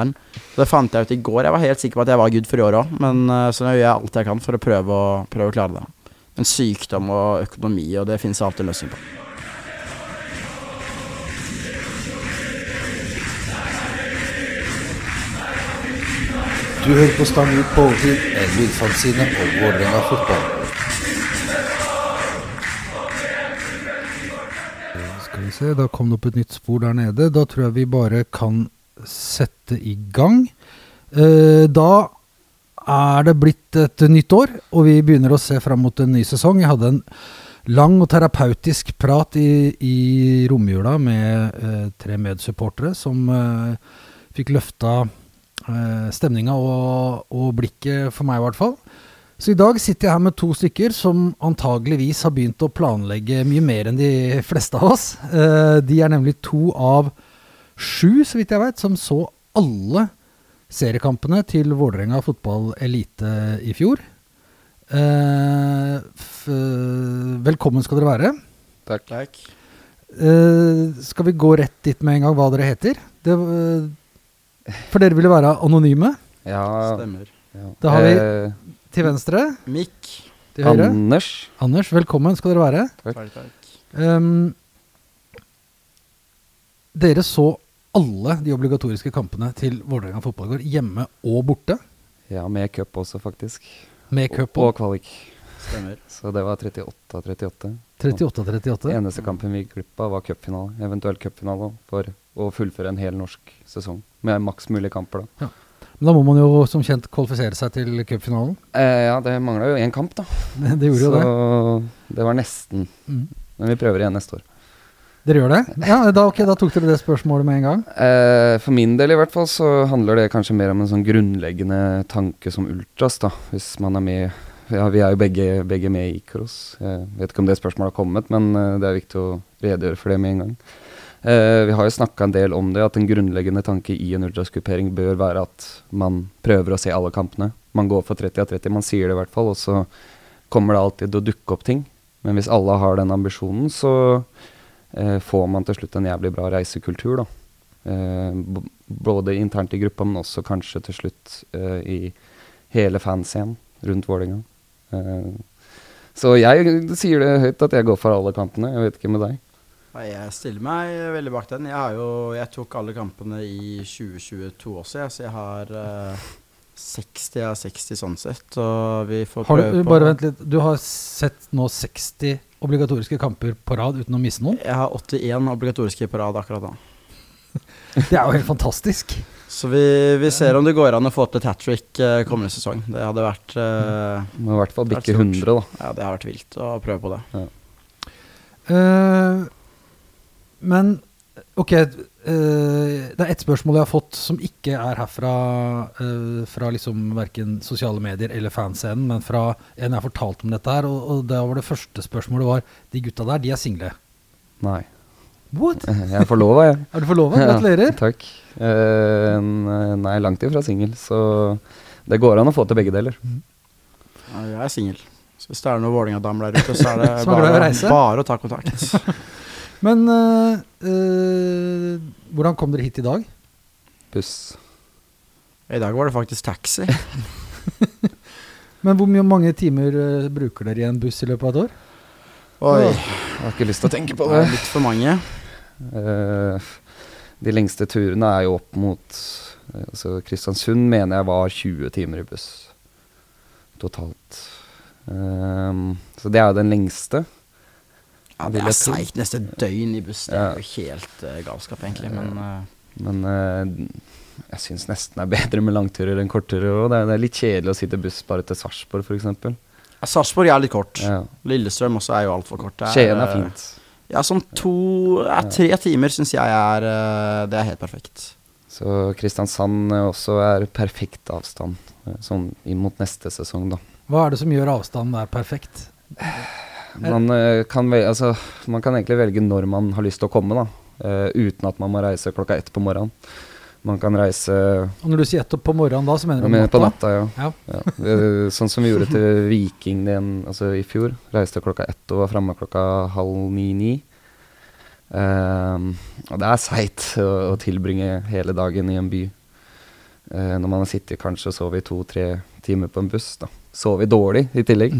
den. Det fant jeg ut i går. Jeg var helt sikker på at jeg var good for i år òg, men uh, så nå gjør jeg alt jeg kan for å prøve å, prøve å klare det. Men sykdom og økonomi, og det finnes alltid en løsning på. Du hører på Stang ut på overtid, en lydfanzine om Vålerenga fotball. Skal vi se, da kom det opp et nytt spor der nede. Da tror jeg vi bare kan sette i gang. Eh, da er det blitt et nytt år, og vi begynner å se fram mot en ny sesong. Jeg hadde en lang og terapeutisk prat i, i romjula med eh, tre medsupportere som eh, fikk løfta eh, stemninga og, og blikket for meg, i hvert fall. Så i dag sitter jeg her med to stykker som antageligvis har begynt å planlegge mye mer enn de fleste av oss. Eh, de er nemlig to av sju, så vidt jeg vet, som så alle seriekampene til Vålerenga fotball elite i fjor. Eh, f velkommen skal dere være. Takk. Takk. Eh, skal vi gå rett dit med en gang hva dere heter? Det, eh, for dere ville være anonyme. Ja, Stemmer. ja. Da har vi- Eh, Til venstre, Mikk. til høyre. Anders. Anders, velkommen skal dere være. Takk. Takk, takk. Ehm, dere så alle de obligatoriske kampene til Vålerenga fotballgård, hjemme og borte, Ja, med cup også, faktisk. med cup Og og kvalik. Stemmer. Så det var 38 av 38. 38-38. Eneste kampen vi gikk glipp av, var cupfinale. Eventuelt cupfinale for å fullføre en hel norsk sesong. Med maks mulig kamper, da. Men da må man jo som kjent kvalifisere seg til cupfinalen. Eh, ja, det mangla jo én kamp, da. Det gjorde jo det. Så det var nesten. Mm. Men vi prøver igjen neste år. Dere gjør det? Ja, da, ok, da tok dere det spørsmålet med en gang. Eh, for min del i hvert fall så handler det kanskje mer om en sånn grunnleggende tanke som ultras, da. Hvis man er med Ja, vi er jo begge, begge med i Ikros. Jeg vet ikke om det spørsmålet har kommet, men eh, det er viktig å redegjøre for det med en gang. Eh, vi har jo snakka en del om det, at en grunnleggende tanke i en ultraskupering bør være at man prøver å se alle kampene. Man går for 30 av 30, man sier det i hvert fall, og så kommer det alltid til å dukke opp ting. Men hvis alle har den ambisjonen, så får man til slutt en jævlig bra reisekultur, da. Eh, både internt i gruppa, men også kanskje til slutt eh, i hele fanscenen rundt Vålerenga. Eh, så jeg sier det høyt at jeg går for alle kampene. Jeg vet ikke med deg. Jeg stiller meg veldig bak den. Jeg, har jo, jeg tok alle kampene i 2022 også, jeg, så jeg har eh, 60 av 60 sånn sett. Og vi får Har prøve du, på bare vent litt. Du har sett nå 60 obligatoriske kamper på rad uten å misse noen. Jeg har 81 obligatoriske på rad akkurat nå. Det er jo helt fantastisk. Så vi, vi ser om det går an å få til et hat trick eh, kommende sesong. Det hadde vært uh, Må i hvert fall bikke 100, da. Ja, det har vært vilt å prøve på det. Eh, men ok, eh, det er ett spørsmål jeg har fått som ikke er herfra uh, fra liksom verken sosiale medier eller fanscenen, men fra en jeg har fortalt om dette her, og, og da var det første spørsmålet var De gutta der, de er single. Nei. What? Jeg er forlova, jeg. Er du forlova? Gratulerer. Ja, takk. Eh, nei, langt ifra singel, så det går an å få til begge deler. Ja, jeg er singel. Så hvis det er noen Vålerenga-damer der ute, så er det bare, bare å ta kontakt. Men eh, eh, hvordan kom dere hit i dag? Buss. I dag var det faktisk taxi. Men hvor mange timer eh, bruker dere i en buss i løpet av et år? Oi, Jeg har ikke lyst til å tenke på det det. er litt for mange. Eh, de lengste turene er jo opp mot eh, altså Kristiansund mener jeg var 20 timer i buss totalt. Ehm, så det er jo den lengste. Ja, det er seigt. Neste døgn i buss. Det Ja. er jo helt uh, galskap, egentlig. Men uh. Men uh, jeg syns nesten det er bedre med langturer enn kortturer òg. Det, er- det er litt kjedelig å sitte buss bare til Sarpsborg, f.eks. ja, Sarpsborg er litt kort. Ja. Lillestrøm også er jo altfor kort. Det Skien er fint. Ja, sånn to ja, Tre timer syns jeg er Det er helt perfekt. Så Kristiansand også er perfekt avstand, sånn inn mot neste sesong, da. Hva er det som gjør avstanden der perfekt? Man, eh, kan velge, altså, man kan egentlig velge når man har lyst til å komme, da. Uh, uten at man må reise klokka ett på morgenen. Man kan reise Og når du sier ett på morgenen da, så mener du men på natta? ja. Ja. ja. Eh, Sånn som vi gjorde til Viking den, altså i fjor. Reiste klokka ett og var framme klokka halv ni-ni. Uh, og det er seigt å, å tilbringe hele dagen i en by. uh, når man har sittet kanskje og sovet i to-tre timer på en buss, da. Sovet dårlig i tillegg.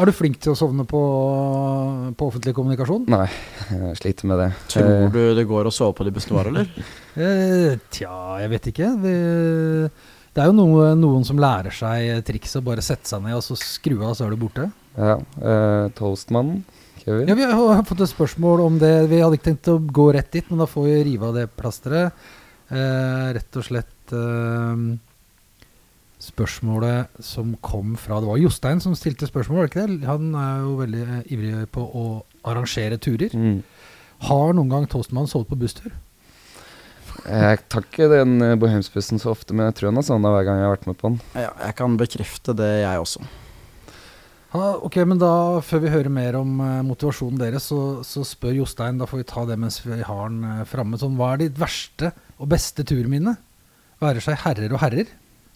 Er du flink til å sovne på, på offentlig kommunikasjon? Nei, jeg sliter med det. Tror Eh, du det går å sove på de består, eller? Eh, tja, jeg vet ikke. Det, det er jo noe, noen som lærer seg trikset å bare sette seg ned og så skru av, så er du borte. ja, eh, Toastmannen, Kevin. Ja, Vi har fått et spørsmål om det. Vi hadde ikke tenkt å gå rett dit, men da får vi rive av det plasteret. Eh, rett og slett eh, spørsmålet som kom fra Det var Jostein som stilte spørsmål, var det ikke det? Han er jo veldig eh, ivrig på å arrangere turer. Mm. Har noen gang Toastmann sovet på busstur? Jeg tar ikke den eh, bohemsbussen så ofte, men jeg tror han har sovna hver gang jeg har vært med på den. Ja, jeg kan bekrefte det, jeg også. Ha, ok, men da, Før vi hører mer om eh, motivasjonen deres, så, så spør Jostein Da får vi ta det mens vi har den framme. Sånn, hva er ditt verste og beste turminne? Være seg herrer og herrer.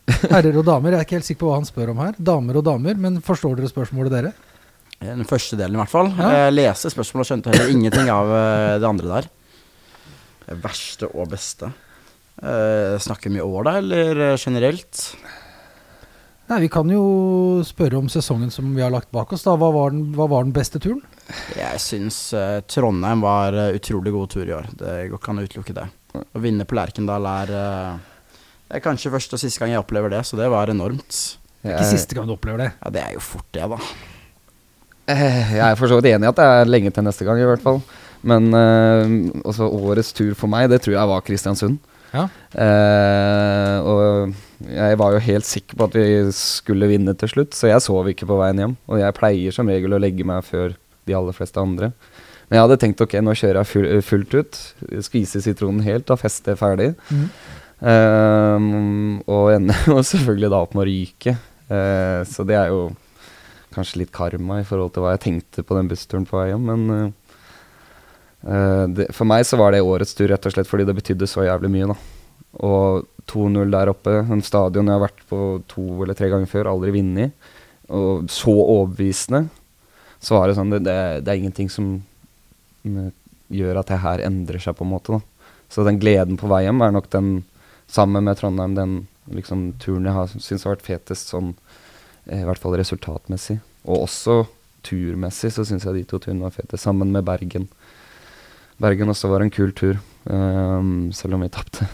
Herrer og damer. Jeg er ikke helt sikker på hva han spør om her. Damer og damer. Men forstår dere spørsmålet, dere? Den første delen, i hvert fall. Ja. Jeg leste spørsmålet og skjønte heller ingenting av eh, det andre der. Det verste og beste. Eh, snakker vi år, da, eller eh, generelt? Nei, Vi kan jo spørre om sesongen som vi har lagt bak oss. da. Hva var den, hva var den beste turen? Jeg syns eh, Trondheim var utrolig god tur i år. Det går ikke an å utelukke det. Å vinne på Lerkendal er eh, Det er kanskje første og siste gang jeg opplever det, så det var enormt. Det er Ikke siste gang du opplever det. Ja, det er jo fort det, da. eh, jeg er for så vidt enig i at det er lenge til neste gang, i hvert fall. Men uh, også årets tur for meg, det tror jeg var Kristiansund. Ja. Uh, og jeg var jo helt sikker på at vi skulle vinne til slutt, så jeg sov ikke på veien hjem. Og jeg pleier som regel å legge meg før de aller fleste andre. Men jeg hadde tenkt ok, nå kjører jeg full, fullt ut. Skvise sitronen helt og feste ferdig. Mhm. Ehm, og ender jo selvfølgelig da opp med å ryke. Uh, så det er jo kanskje litt karma i forhold til hva jeg tenkte på den bussturen på vei hjem. Men eh, det, for meg så var det årets tur rett og slett fordi det betydde så jævlig mye. da. Og 2-0 der oppe, en stadion jeg har vært på to eller tre ganger før, aldri vunnet. Og så overbevisende. Så var det sånn Det, det, det er ingenting som mm, gjør at det her endrer seg, på en måte. da. Så den gleden på vei hjem er nok den, sammen med Trondheim, den liksom, turen jeg har syns har vært fetest, sånn, eh, i hvert fall resultatmessig. Og også turmessig så syns jeg de to turene var fete, sammen med Bergen. Bergen også var en kul tur, um, selv om vi tapte.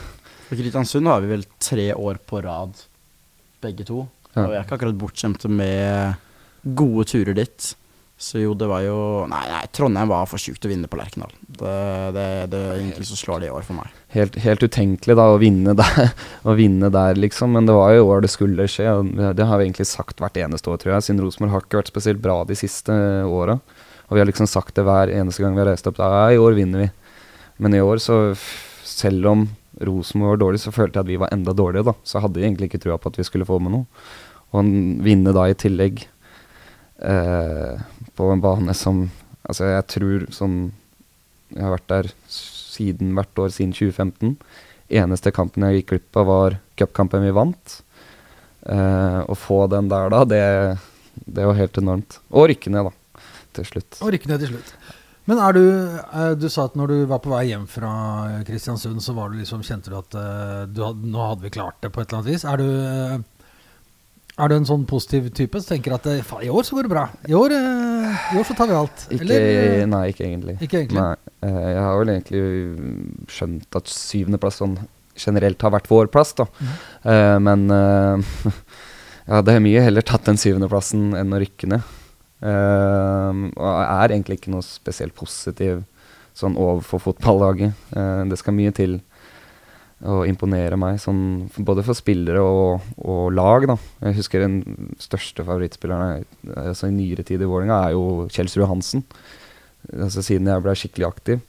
For Kristiansund har vi vel tre år på rad, begge to. Ja. Og jeg er ikke akkurat bortskjemte med gode turer dit. Så jo, det var jo Nei, nei Trondheim var for sjukt å vinne på Lerkendal. Det, det, det er egentlig så slår det i år for meg. Helt, helt utenkelig da å vinne der, å vinne der, liksom. Men det var jo år det skulle skje. Det- har vi egentlig sagt hvert eneste år, tror jeg. Siden Rosenborg har ikke vært spesielt bra de siste åra. Og vi har liksom sagt det hver eneste gang vi har reist opp. Ja, i år vinner vi. Men i år, så selv om Rosenborg var dårlig, så følte jeg at vi var enda dårligere, da. Så jeg hadde egentlig ikke trua på at vi skulle få med noe. Og vinne da i tillegg eh, på en bane som Altså, jeg tror sånn Jeg har vært der siden hvert år siden 2015. Eneste kampen jeg gikk glipp av, var cupkampen vi vant. Eh, å få den der da, det, det var helt enormt. Og rykke ned, da, til slutt. Og rykke ned til slutt. Men er du eh, Du sa at når du var på vei hjem fra Kristiansund, så var du liksom, kjente du at eh, du nå hadde vi klart det på et eller annet vis. Er du, er du en sånn positiv type som tenker at eh, faen, i år så går det bra? I år, eh, i år så tar vi alt? Ikke, Eller, eh, nei, ikke egentlig. Ikke egentlig? Nei, jeg har vel egentlig skjønt at syvendeplass sånn generelt har vært vår plass, da. Mm. Men jeg hadde mye heller tatt den syvendeplassen enn å rykke ned. Eh, og er egentlig ikke noe spesielt positiv sånn overfor fotballaget. Det skal mye til å imponere meg, sånn, både for spillere og, og lag. Da. Jeg husker den største favorittspilleren altså i nyere tid i Vålerenga er jo Kjelsrud Hansen. Altså siden jeg ble skikkelig aktiv.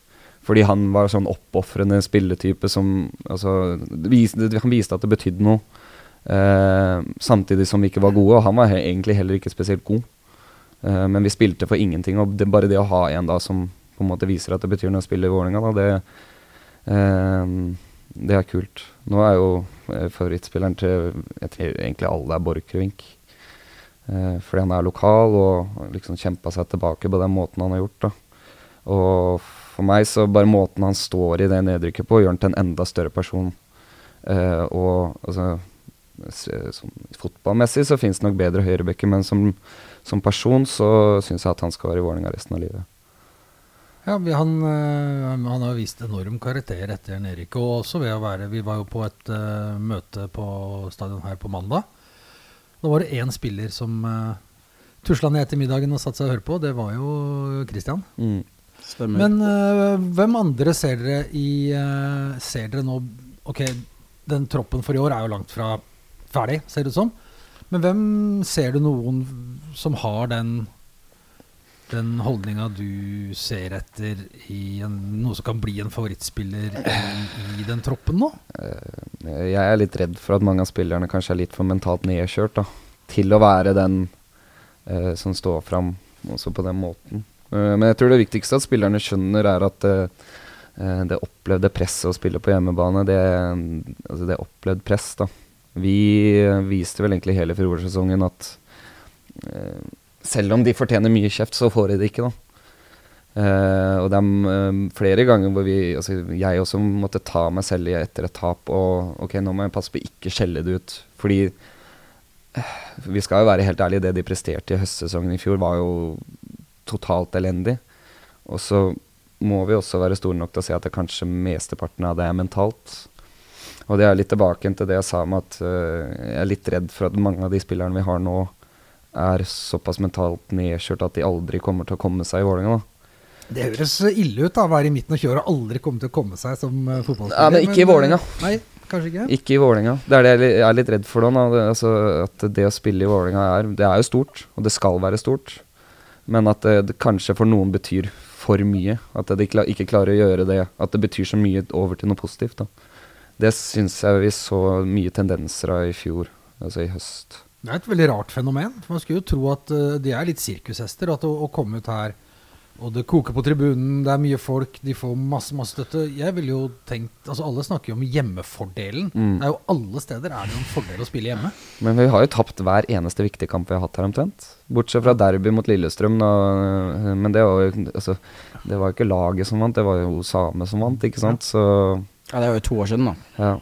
Fordi han var sånn oppofrende spilletype som altså, det vis- det- Han viste at det betydde noe. Eh, samtidig som vi ikke var gode, og han var he egentlig heller ikke spesielt god. Eh, men vi spilte for ingenting, og det, bare det å ha en da som på en måte viser at det betyr noe å spille i Vålerenga, da, det, eh, det er kult. Nå er jo eh, favorittspilleren til jeg tror egentlig alle er Borchgrevink. Eh, fordi han er lokal og liksom kjempa seg tilbake på den måten han har gjort. da. Og for meg så bare måten han står i det nedrykket på, gjør han til en enda større person Eh, og altså s- sånn, Fotballmessig så finnes det nok bedre høyrebekker, men som, som person så syns jeg at han skal være i Vålerenga resten av livet. Ja, vi, han, eh, han har vist enorm karakter etter Erik. Og også ved å være Vi var jo på et uh, møte på stadion her på mandag. Da var det én spiller som uh, tusla ned etter middagen og satte seg og hørte på. Det var jo Christian. Mm. Stemmer. Men uh, hvem andre ser dere i uh, Ser dere nå Ok, den troppen for i år er jo langt fra ferdig, ser det ut som. Men hvem ser du noen som har den den holdninga du ser etter i en, noe som kan bli en favorittspiller i, i den troppen nå? Eh, Jeg er litt redd for at mange av spillerne kanskje er litt for mentalt nedkjørt da, til å være den eh, som står fram også på den måten. Eh, men jeg tror det viktigste at spillerne skjønner, er at eh, det opplevde presset å spille på hjemmebane, det, altså det opplevd press. da. Vi viste vel egentlig hele fjorårssesongen at selv om de fortjener mye kjeft, så får de det ikke, da. Eh, og det er eh, flere ganger hvor vi, altså jeg også måtte ta meg selv i etter et tap. Og ok, nå må jeg passe på ikke skjelle det ut. Fordi eh, vi skal jo være helt ærlige, det de presterte i høstsesongen i fjor, var jo totalt elendig. Og så må vi også være store nok til å se at det kanskje mesteparten av det er mentalt. Og det er litt tilbake til det jeg sa om at uh, jeg er litt redd for at mange av de spillerne vi har nå, er såpass mentalt nedkjørt at de aldri kommer til å komme seg i Vålerenga. Det høres ille ut da, være i midten av kjøret og aldri komme til å komme seg som uh, fotballspiller. Ja, men ikke i Vålerenga. eh, Nei, kanskje ikke. Ikke i Vålerenga. Det er det jeg er litt redd for nå. da. Det, altså, at det å spille i Vålerenga er Det er jo stort, og det skal være stort. Men at det, det kanskje for noen betyr for mye. At de ikke klarer å gjøre det. At det betyr så mye over til noe positivt. da. Det syns jeg vi så mye tendenser av i fjor, altså i høst. Det er et veldig rart fenomen. Man skulle jo tro at eh, de er litt sirkushester. At å, å komme ut her og det koker på tribunen, det er mye folk, de får masse masse støtte. Jeg ville jo tenkt, altså Alle snakker jo om hjemmefordelen. Mm. Det er jo Alle steder er det jo en fordel å spille hjemme. Men vi har jo tapt hver eneste viktige kamp vi har hatt her omtrent. Bortsett fra derby mot Lillestrøm. Da. Men det var jo altså, det var ikke laget som vant, det var jo Same som vant, ikke sant. Så Ja, det er jo to år siden, da. ja.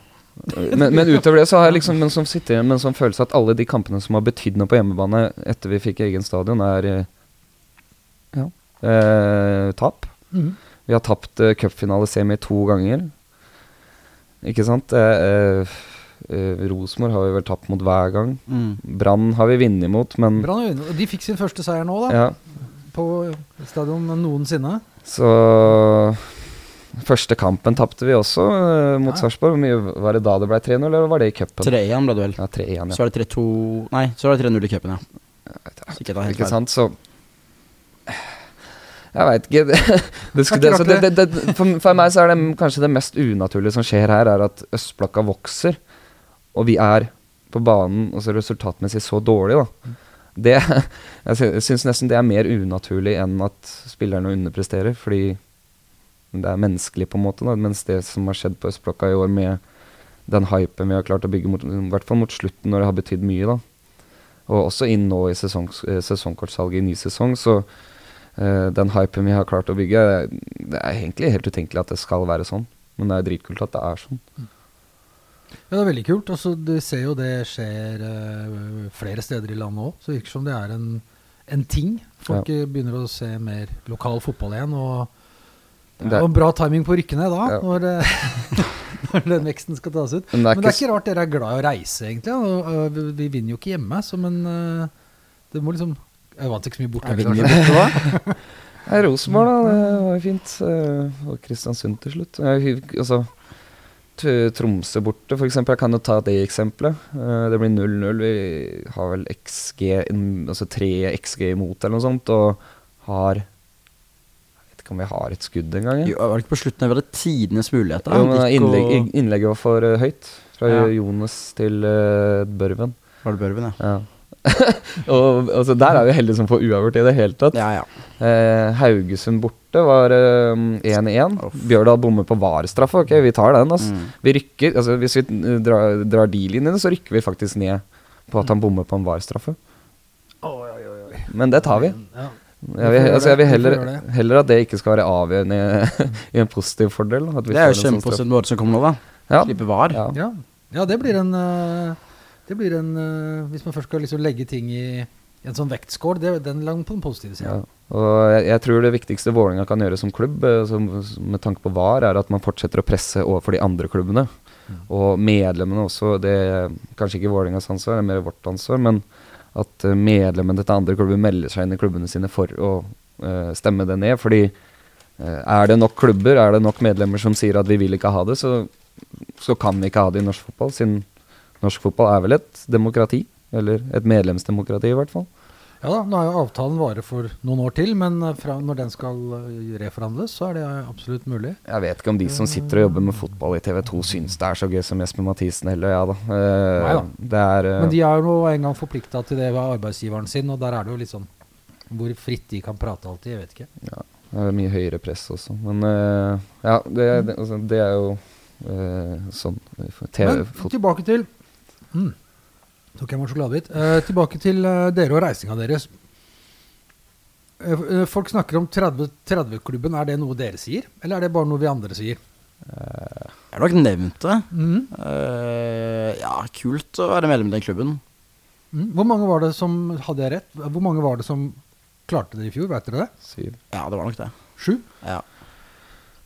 Men, men utover det så har jeg liksom en sånn sitter igjen med en sånn følelse at alle de kampene som har betydd noe på hjemmebane etter vi fikk egen stadion, er eh, ja, eh, tap. Mm. Vi har tapt eh, cupfinalesemi to ganger. Ikke sant? Eh, eh, eh, Rosenborg har vi vel tapt mot hver gang. Mm. Brann har vi vunnet mot, men Brann De fikk sin første seier nå, da. ja, På stadion noensinne. Så Første kampen tapte vi også uh, mot Ja. Sarpsborg. Hvor mye Var det da det ble 3-0, eller var det i cupen? 3-1 ble det vel. Ja, 3-1, ja. Så var det 3-2 Nei, så var det 3-0 i cupen, ja. Er helt Ikke sant, så Jeg veit ikke. Det, det, Det det, så det, for, for meg så er det kanskje det mest unaturlige som skjer her, er at østblokka vokser, og vi er på banen og så resultatmessig så dårlig, da. Det, jeg syns nesten det er mer unaturlig enn at spillerne underpresterer, fordi det er menneskelig, på en måte, da, mens det som har skjedd på østblokka i år, med den hypen vi har klart å bygge, mot, i hvert fall mot slutten, når det har betydd mye, da. Og også inn nå i sesong, eh, sesongkortsalget i ny sesong, så uh, den hypen vi har klart å bygge Det er egentlig helt utenkelig at det skal være sånn, men det er dritkult at det er sånn. Ja, det er veldig kult. Altså, du ser jo det skjer uh, flere steder i landet òg. Så det virker som det er en, en ting. Folk ja. begynner å se mer lokal fotball igjen. Og det var bra timing på rykkene da, Ja. når, eh, når den veksten skal tas ut. Men det er Men det er ikke ikke rart dere er glad i å reise, egentlig. Ja. Vi, vi vinner jo ikke hjemme, så men øh, det må liksom Jeg vant ikke så mye borte. Kanskje. borte, da. Rosenborg, da. Det var jo fint. eh, Og Kristiansund til slutt. Eh, Altså, Tromsø borte, eksempel. Jeg kan jo ta det eksempelet. Eh, Det blir 0-0. Vi har vel XG, altså tre XG imot eller noe sånt, og har ikke om vi har et skudd engang. Jo, Var det ikke på slutten der vi hadde tidenes muligheter? Jo, men innlegg, og- innlegget var for eh, høyt. Fra Ja. Jonas til uh, Børven. Var det Børven, ja? Ja. og altså, Der er vi heldige som får uavgjort i det hele tatt. Ja, ja. Eh, Haugesund borte var eh, 1-1. Eh, Bjørdal bommer på varestraffe. Ok, vi tar den. Altså. Mm. Vi rykker, altså Hvis vi eh, drar, drar de linjene, så rykker vi faktisk ned på at han bommer på en varestraffe. Oi, oi, oi. Men det tar vi. Ja. Jeg vil, altså, jeg vil heller, heller at det ikke skal være avgjørende i en positiv fordel. At vi Det er jo kjempepositivt måte som kommer nå, da. Ja. Slippe var. Ja. Ja. Ja, det blir en eh, Det blir en eh, Hvis man først skal liksom legge ting i en sånn vektskål, det, den langt på den positive sida. Ja. Og jeg, jeg tror det viktigste Vålerenga kan gjøre som klubb, eh, som, med tanke på VAR, er at man fortsetter å presse overfor de andre klubbene. Og medlemmene også. Det er kanskje ikke Vålerengas ansvar, det er mer vårt ansvar. Men at eh, medlemmene til andre klubber melder seg inn i klubbene sine for å uh, stemme det ned. Fordi uh, er det nok klubber, er det nok medlemmer som sier at vi vil ikke ha det, så, så kan vi ikke ha det i norsk fotball. Siden norsk fotball er vel et demokrati. Eller et medlemsdemokrati, i hvert fall. Ja da, nå er jo avtalen vare for noen år til, men eh, fra, når den skal eh, reforhandles, så er det absolutt mulig. Jeg vet ikke om de som sitter og jobber med fotball i TV 2 syns det er så gøy som Jesper Mathisen heller, ja da. Eh, Nei da. Det er eh, Men de er jo en gang forplikta til det ved arbeidsgiveren sin, og der er det jo litt sånn hvor fritt de kan prate alltid, jeg vet ikke. Ja, Det er mye høyere press også. Men eh, ja, det, det, altså, det er jo eh, sånn eh, TV, Men tilbake til mm, Tok jeg meg en sjokoladebit. Eh, tilbake til eh, dere og reisinga deres. Eh, eh, folk snakker om 30 30-klubben. er det noe dere sier, eller er det bare noe vi andre sier? Jeg har nok nevnt det. Mm. Uh, ja, kult å være medlem i den klubben. Mm. Hvor mange var det som hadde jeg rett? Hvor mange var det som klarte det i fjor? Vet dere det? syv. Ja, det var nok det. Sju? Ja,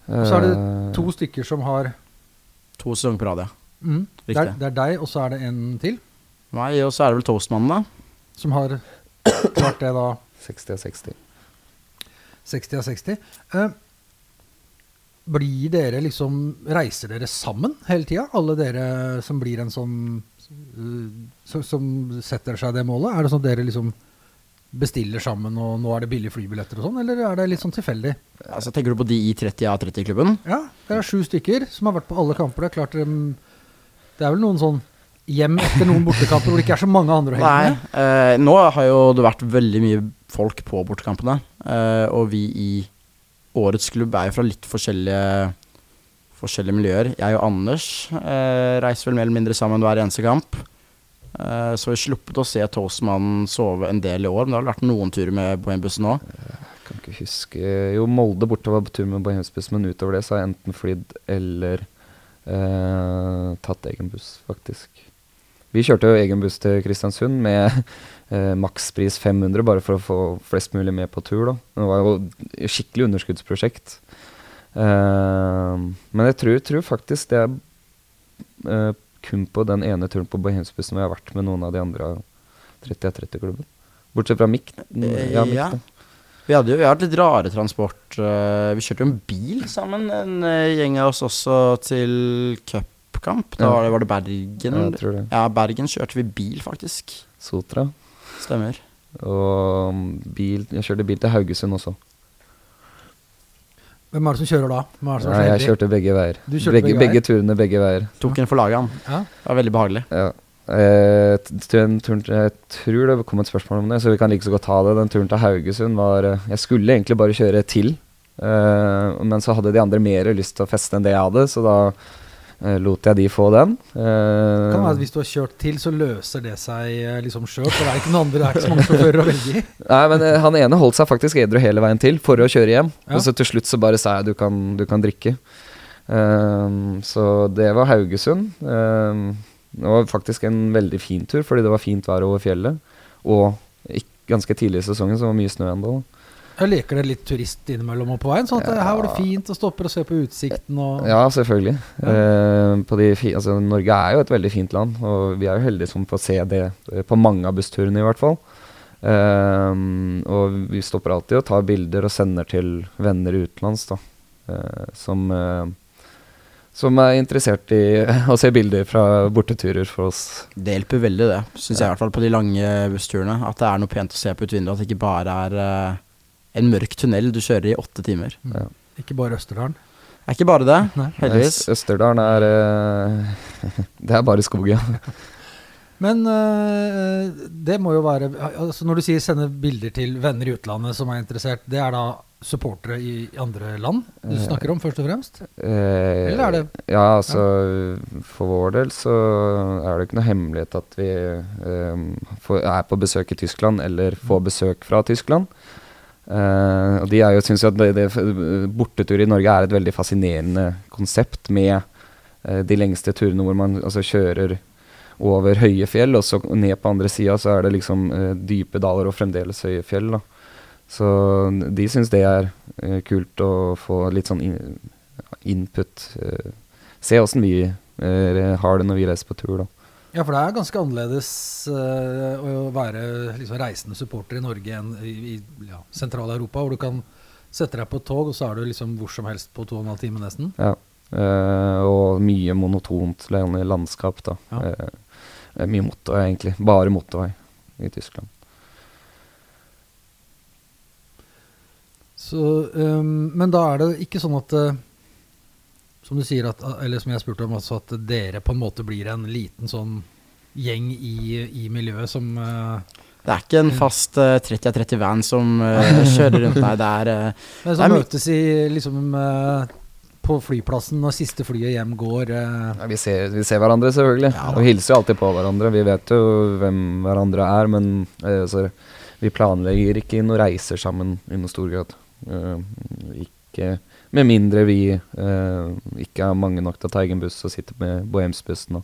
Og så er det to stykker som har To sesonger på rad, ja. mm, det, er, det er deg, og så er det en til Meg, og så er det vel Toastmannen, da. som har klart det da 60 av 60. 60 av 60. Eh, blir dere liksom Reiser dere sammen hele tida? Alle dere som blir en sånn eh, som, som setter seg det målet? Er det sånn at dere liksom bestiller sammen, og nå er det billige flybilletter og sånn, eller er det litt sånn tilfeldig? Altså, Tenker du på de i 30 av 30-klubben? Ja, det er sju stykker som har vært på alle kamper. Det er klart Det er vel noen sånn hjem etter noen bortekamper hvor det ikke er så mange andre å henge med? eh, nå har jo det vært veldig mye folk på bortekampene. eh, og vi i årets klubb er jo fra litt forskjellige forskjellige miljøer. Jeg og Anders eh, reiser vel mer eller mindre sammen hver eneste kamp. Eh, så vi har sluppet å se Toastmannen sove en del i år, men det har vært noen turer med Bohembussen nå. Kan ikke huske Jo, Molde borte var på tur med Bohemsbuss, men utover det så har jeg enten flydd eller eh, tatt egen buss, faktisk. Vi kjørte jo egen buss til Kristiansund med eh, makspris 500, bare for å få flest mulig med på tur. da. Det var jo et skikkelig underskuddsprosjekt. Eh, men jeg tror, tror faktisk det er eh, kun på den ene turen på Bohemsbussen hvor jeg har vært med noen av de andre 30-30-klubben. Bortsett fra Mikk. Eh, Ja, Mikk, ja. Vi hadde jo vi hadde litt rare transport. eh, vi kjørte jo en bil sammen, en eh, gjeng av oss også, til cupkamp. Da Ja. var det, var det Bergen. Ja, jeg tror det. Ja, Bergen kjørte vi bil, faktisk. Sotra. Stemmer. Og bil Jeg kjørte bil til Haugesund også. Hvem er det som kjører da? Hvem er det som Nei, jeg kjørte begge veier. Du kjørte begge, begge begge, turene begge veier. Tok en for laget, han. Ja. Det var veldig behagelig. Ja. Eh, turen, turen, jeg tror det kom et spørsmål om det, så vi kan like så godt ta det. Den turen til Haugesund var eh, Jeg skulle egentlig bare kjøre til, eh, men så hadde de andre mer lyst til å feste enn det jeg hadde, så da lot jeg de få den. Uh, Kan være at Hvis du har kjørt til, så løser det seg eh, liksom sjøl. For det er ikke noen andre, det er ikke så mange sjåfører å velge i. Nei, men uh, han ene holdt seg faktisk edru hele veien til for å kjøre hjem. Ja. Og så til slutt så bare sa jeg du kan, du kan drikke. Uh, så det var Haugesund. Det var faktisk en veldig fin tur, fordi det var fint vær over fjellet. Og ganske tidlig i sesongen så var det mye snø ennå. Jeg liker det litt turist innimellom og på veien. Sånn at ja. her var det fint og stopper og ser på utsikten og Ja, selvfølgelig. Ehm, på de fi, altså, Norge er jo et veldig fint land, og vi er jo heldige som får se det eh, på mange av bussturene i hvert fall. Eh, og vi stopper alltid og tar bilder og sender til venner utenlands da, eh, som, eh, som er interessert i å se bilder fra borteturer for oss. Det hjelper veldig, det. Syns jeg i hvert fall på de lange bussturene. At det er noe pent å se på ut vinduet. At det ikke bare er eh, en mørk tunnel du kjører i åtte timer. Ja. ikke bare Østerdalen. Er ikke bare det, Nei. heldigvis. Øst- Østerdalen er uh, Det er bare skog, ja. Men uh, det må jo være altså Når du sier sende bilder til venner i utlandet som er interessert, det er da supportere i andre land du Eh, snakker om, først og fremst? Eh, Eller er det Ja, altså For vår del så er det ikke noe hemmelighet at vi um, får, er på besøk i Tyskland, eller får besøk fra Tyskland. Eh, og de er jo, synes jo at det, det, bortetur i Norge er et veldig fascinerende konsept med uh, de lengste turene hvor man altså, kjører over høye fjell, og så ned på andre sida så er det liksom uh, dype daler og fremdeles høye fjell. da. Så de syns det er kult å få litt sånn in input. se åssen vi har det når vi reiser på tur, da. Ja, for det er ganske annerledes uh, å være liksom, reisende supporter i Norge enn i, i ja, Sentral-Europa, hvor du kan sette deg på et tog, og så er du liksom hvor som helst på to og en halv time nesten. Ja. uh, og mye monotont landskap, da. Ja. Eh, mye motorvei, egentlig. Bare motorvei i Tyskland. Så, um, men da er det ikke sånn at Som du sier, at, eller som jeg spurte om, også, at dere på en måte blir en liten sånn gjeng i, i miljøet som uh, Det er ikke en fast uh, 30 av 30 van som uh, kjører rundt deg. Det er eh, Men som møtes i liksom eh, på flyplassen når siste flyet hjem går. eh, Ja, vi, ser, vi ser hverandre, selvfølgelig. Ja, og hilser jo alltid på hverandre. Vi vet jo hvem hverandre er, men eh, så vi planlegger ikke noen reiser sammen i noen stor grad. Eh, ikke Med mindre vi eh, ikke er mange nok til å ta egen buss og sitte med Bohemsbussen. og,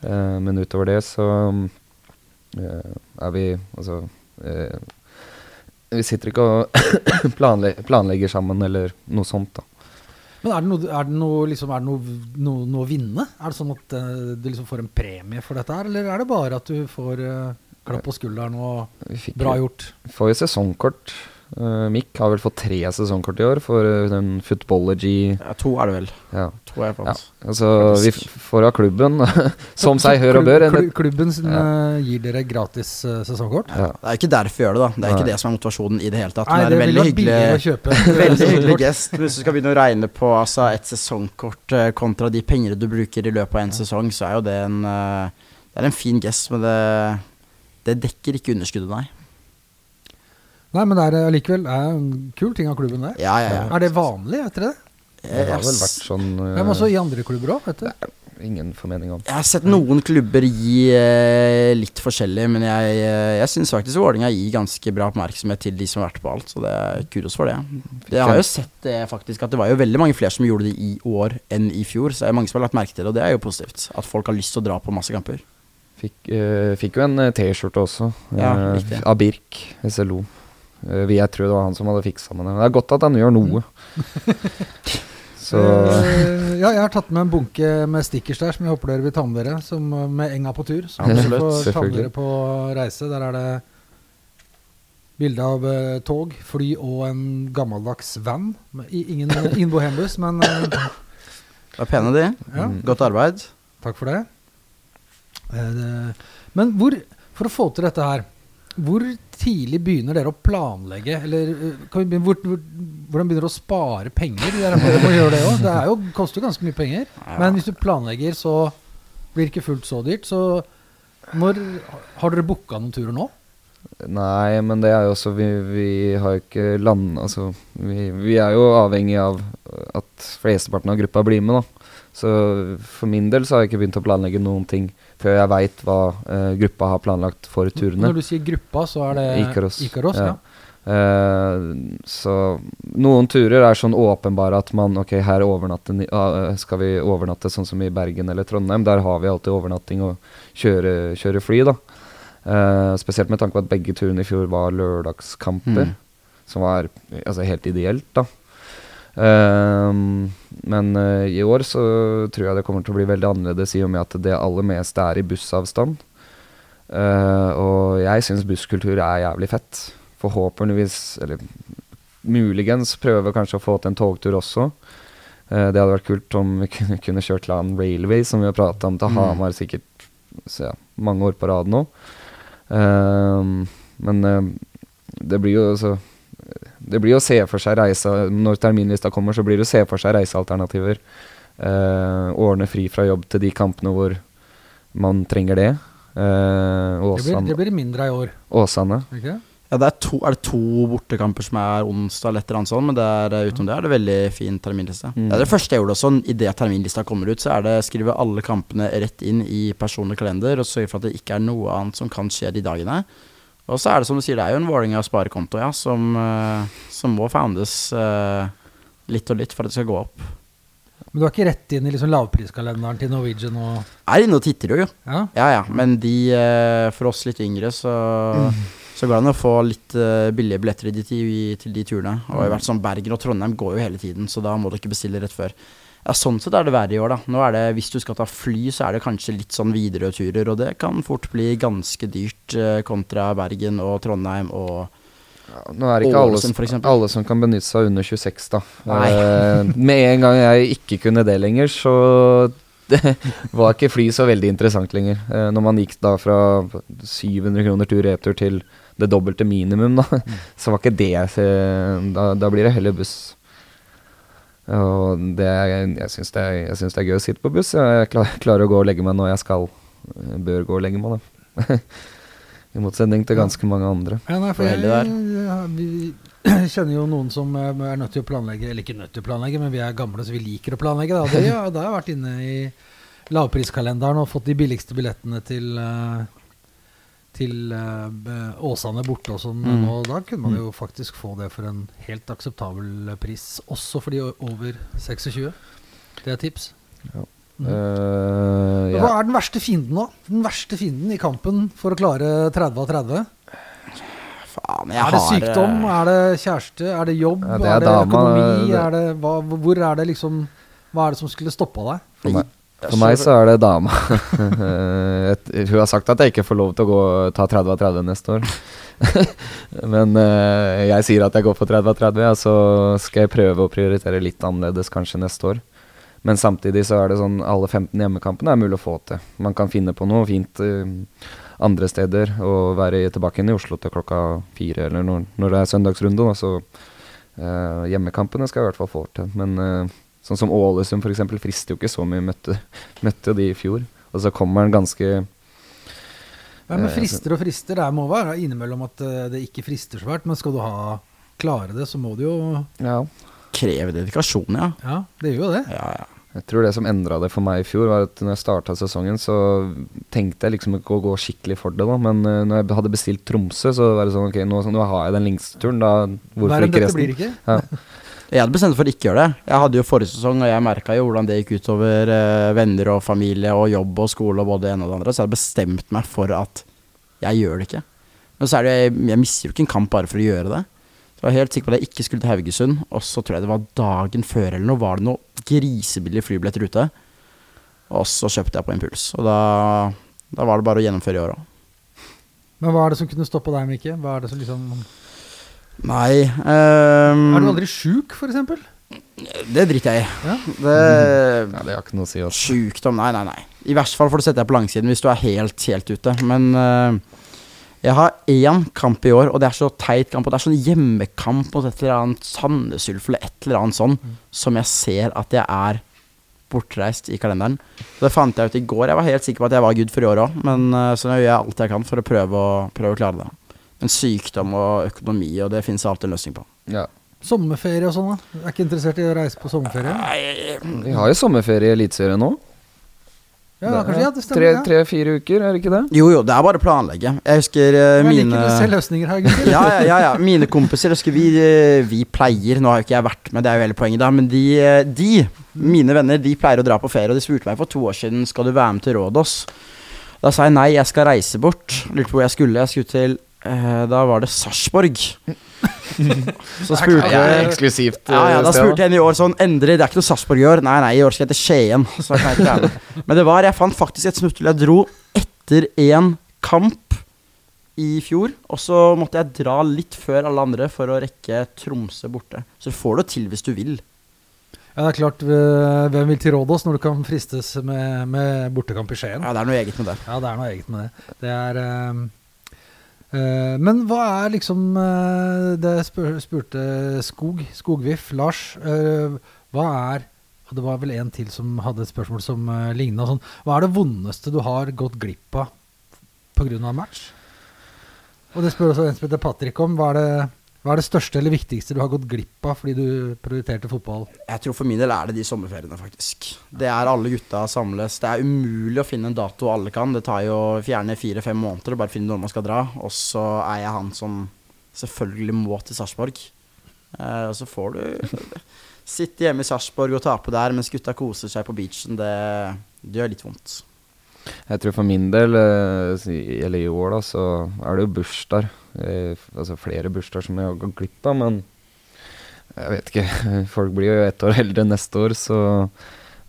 eh, men utover det så eh, er vi Altså eh, Vi sitter ikke og planle planlegger sammen eller noe sånt, da. Men er det noe, er det noe, liksom, er det noe, noe, noe å vinne? Er det sånn at uh, du liksom får en premie for dette her, eller er det bare at du får uh, klapp på skulderen og bra gjort? Vi får jo sesongkort. Uh, Mick har vel fått tre sesongkort i år for eh, den Footballogy ja, To er det vel. Ja. To er ja. Altså, vi f- får av klubben, som seg hør og bør. en- Klubben sin, Ja. eh, gir dere gratis eh, sesongkort? Ja. Det er ikke derfor vi gjør det, da. Det er ikke Nei. det som er motivasjonen i det hele tatt. Nei, det det er veldig hyggelig, veldig hyggelig gest. Hvis du skal begynne å regne på altså, et sesongkort eh, kontra de pengene du bruker i løpet av en sesong, så er jo det en eh, Det er en fin gest, men det, det dekker ikke underskuddet, nei. Nei, men det er likevel allikevel det er en kul ting av klubben der. Ja, ja, ja. Er det vanlig, vet dere det? Det har vel vært sånn uh, Men også i andre klubber òg, vet du. Ingen formening om. Jeg har sett noen klubber gi uh, litt forskjellig, men jeg, uh, jeg syns faktisk Vålerenga gir ganske bra oppmerksomhet til de som har vært på alt, så det er kudos for det. Jeg har jo sett det faktisk, at det var jo veldig mange flere som gjorde det i år enn i fjor, så det er mange som har lagt merke til det, og det er jo positivt. At folk har lyst til å dra på masse kamper. Fikk, uh, fikk jo en eh, T-skjorte også, Ja, eh, av Birk SLO. Eh, vi- jeg tror det var han som hadde fiksa med det. Det er godt at han gjør noe. Så Eh, ja, jeg har tatt med en bunke med stickers der som jeg håper dere vil ta med dere, som, eh, med Enga på tur. Som Absolutt, får ta med dere på reise. Der er det bilde av eh, tog, fly og en gammeldags van. I- ingen ingen men eh, Det er pene, de. ja, Mm. Godt arbeid. takk for det. Eh, det. Men hvor, for å få til dette her, hvor tidlig begynner dere å planlegge? Eller eh, kan vi begynne, hvor, hvor, hvordan begynner dere å spare penger? Dere må gjøre det også. Det jo, koster jo ganske mye penger. Men hvis du planlegger, så blir det ikke fullt så dyrt. Så når Har dere booka noen turer nå? Nei, men det er jo også Vi, vi har jo ikke land... Altså, vi, vi er jo avhengig av at flesteparten av gruppa blir med, da. Så for min del så har jeg ikke begynt å planlegge noen ting før jeg veit hva uh, gruppa har planlagt for turene. Når du sier gruppa, så er det Ikaros. Ikaros ja. Ja. Uh, så noen turer er sånn åpenbare at man Ok, her ah, skal vi overnatte sånn som i Bergen eller Trondheim. Der har vi alltid overnatting og kjøre, kjøre fly, da. Spesielt med tanke på at begge turene i fjor var lørdagskamper. Mm. Som var altså, helt ideelt, da. Eh, men uh, i år så tror jeg det kommer til å bli veldig annerledes i og med at det aller meste er i bussavstand. Uh, og jeg syns busskultur er jævlig fett. Forhåpentligvis, eller muligens, prøve kanskje å få til en togtur også. Uh, det hadde vært kult om vi kunne, kunne kjørt Land Railway, som vi har prata om, til Mm. Hamar sikkert så ja, mange år på rad nå. Eh, men det blir jo så Det blir å se for seg reise Når terminlista kommer, så blir det å se for seg reisealternativer. Eh, ordne fri fra jobb til de kampene hvor man trenger det. Eh, Det blir, det blir mindre i år. Åsane. Okay. Ja, det er, to, er det to bortekamper som er onsdag eller et eller annet sånt, men det er, eh, utenom det er det veldig fin terminliste. Mm. Det er det første jeg gjorde også, idet terminlista kommer ut, så er det skrive alle kampene rett inn i personlig kalender, og sørge for at det ikke er noe annet som kan skje de dagene. Og så er det som du sier, det er jo en Vålerenga sparekonto, ja, som, eh, som må foundes eh, litt og litt for at det skal gå opp. Men du har ikke rett inn i liksom lavpriskalenderen til Norwegian og inne og titter jo, jo. Ja? Ja ja, men de eh, For oss litt yngre, så Så går det an å få litt billige billetter i de, til, til de turene. Og i hvert sånn Bergen og Trondheim går jo hele tiden, så da må du ikke bestille rett før. Ja, Sånn sett er det verre i år, da. Nå er det, Hvis du skal ta fly, så er det kanskje litt sånn Widerøe-turer, og det kan fort bli ganske dyrt eh, kontra Bergen og Trondheim og Ja, nå er det ikke alle, Ålesund, for alle som kan benytte seg under 26, da. Nei. Eh, med en gang jeg ikke kunne det lenger, så det var ikke fly så veldig interessant lenger. Eh, når man gikk da fra 700 kroner tur-retur til det dobbelte minimum, da, så var ikke det eh, da, da blir det heller buss. Og det jeg syns det, det er gøy å sitte på buss. Jeg klar, klarer å gå og legge meg når jeg skal. Jeg Bør gå og legge meg, da. I motsetning til ganske mange andre. Ja, nei, for jeg, ja, vi kjenner jo noen som eh, er nødt til å planlegge, eller ikke nødt til å planlegge, men vi er gamle så vi liker å planlegge. Da. Det, ja, da har jeg vært inne i lavpriskalenderen og fått de billigste billettene til eh, til eh, Åsane borte og sånn. Mm. Og da kunne man jo faktisk få det for en helt akseptabel pris, også for de over 26. Det er tips. Ja. Mm. Uh, ja. Hva er den verste fienden, da? Den verste fienden i kampen for å klare 30 av 30? Faen, jeg er det har sykdom? eh, Er det kjæreste? Er det jobb? Ja, det er, er det dama, økonomi? det- Er det, hva, hvor er det liksom Hva er det som skulle stoppa deg? For meg, for meg så er det dama. Hun har sagt at jeg ikke får lov til å gå, ta 30 av 30 neste år. Men uh, jeg sier at jeg går for 30 av 30, og så skal jeg prøve å prioritere litt annerledes kanskje neste år. Men samtidig så er det sånn alle 15 hjemmekampene er mulig å få til. Man kan finne på noe fint uh, andre steder og være tilbake inn i Oslo til klokka fire, eller når, når det er søndagsrunde. Da, så uh, hjemmekampene skal jeg i hvert fall få til. Men sånn som Ålesund f.eks. frister jo ikke så mye. Møtte, møtte jo de i fjor. Og så kommer den ganske Ja, men Eh, frister og frister. Det må være innimellom at eh, det ikke frister så fælt. Men skal du ha klare det, så må du jo Ja. Kreve dedikasjon, ja. Ja, det gjør jo det. Ja, ja. Jeg tror det som endra det for meg i fjor, var at når jeg starta sesongen, så tenkte jeg liksom ikke å gå skikkelig for det, da. Men uh, når jeg hadde bestilt Tromsø, så var det sånn ok, nå, nå har jeg den lengste turen, da hvorfor Verre enn ikke dette resten? blir ikke. Ja. Jeg hadde bestemt for å ikke gjøre det. Jeg hadde jo forrige sesong, og jeg merka jo hvordan det gikk utover eh, venner og familie og jobb og skole og både det ene og det andre, så jeg hadde bestemt meg for at jeg gjør det ikke. Men så er det jeg, jeg mister jo ikke en kamp bare for å gjøre det. Så jeg var helt sikker på at jeg ikke skulle til Haugesund, og så tror jeg det var dagen før eller noe, var det noe grisebillige flybilletter ute. Og så kjøpte jeg på impuls. Og da, da var det bare å gjennomføre i år òg. Men hva er det som kunne stoppa deg, Mikke? Hva er det som liksom Nei um, Er du aldri sjuk, f.eks.? Det driter jeg i. Ja. Det Ja, det har ikke noe å si. Også. Sjukdom, nei, nei, nei. I verste fall får du sette deg på langsiden hvis du er helt, helt ute. Men uh, jeg har én kamp i år, og det er så teit kamp. Og det er sånn hjemmekamp mot et eller annet Sandnesulf eller et eller annet sånn, som jeg ser at jeg er bortreist i kalenderen. Så det fant jeg ut i går. Jeg var helt sikker på at jeg var good for i år òg, men uh, så nå gjør jeg alt jeg kan for å prøve å, prøve å klare det. Men sykdom og økonomi, og det finnes alltid en løsning på. Ja. Sommerferie og sånn, da? Er ikke interessert i å reise på sommerferie? Nei, Vi har jo sommerferie i Eliteserien nå. Ja, kanskje, ja, det stemmer. Tre- ja. Tre-fire uker, er det ikke det? Jo, jo, det er bare å planlegge. Jeg husker eh, Jeg mine liker å se løsninger her, gutter. ja, ja, ja, ja. Mine kompiser husker vi, eh, vi pleier Nå har jo ikke jeg vært med, det er jo hele poenget, da. Men de, eh, de, mine venner, de pleier å dra på ferie. Og de spurte meg for to år siden Skal du være med til Rådås. Da sa jeg nei, jeg skal reise bort. Lurte på hvor jeg skulle. Jeg skulle til eh, Da var det Sarpsborg. Så spurte jeg eksklusivt. ja, ja, da spurte jeg henne i år sånn Endre, det er ikke noe Sarpsborg i år. Nei, nei, i år skal jeg til Skien. Så kan jeg ikke være med. Men det var Jeg fant faktisk et smutthull. Jeg dro etter én kamp i fjor. Og så måtte jeg dra litt før alle andre for å rekke Tromsø borte. Så du får det til hvis du vil. Ja, det er klart, eh, hvem vil til oss når du kan fristes med, med bortekamp i Skien? Ja, det er noe eget med det. Ja, det er noe eget med det. Det er eh, Men hva er liksom eh, Det spurte Skog, Skogviff, Lars. eh, hva er Og det var vel en til som hadde et spørsmål som uh, ligna sånn. Hva er det vondeste du har gått glipp av pga. match? Og det spør også en som heter Patrick om. Hva er, det, hva er det største eller viktigste du har gått glipp av fordi du prioriterte fotball? Jeg tror for min del er det de sommerferiene, faktisk. Det er alle gutta samles. Det er umulig å finne en dato alle kan. Det tar jo fjerne fire-fem måneder å bare finne når man skal dra. Og så er jeg han som selvfølgelig må til Sarpsborg. Eh, og så får du sitte hjemme i Sarpsborg og tape der mens gutta koser seg på beachen. Det, det gjør litt vondt. Jeg tror for min del, eh, eller i år, da, så er det jo bursdager. Eh, altså flere bursdager som jeg har gått glipp av, men jeg vet ikke. Folk blir jo ett år eldre neste år, så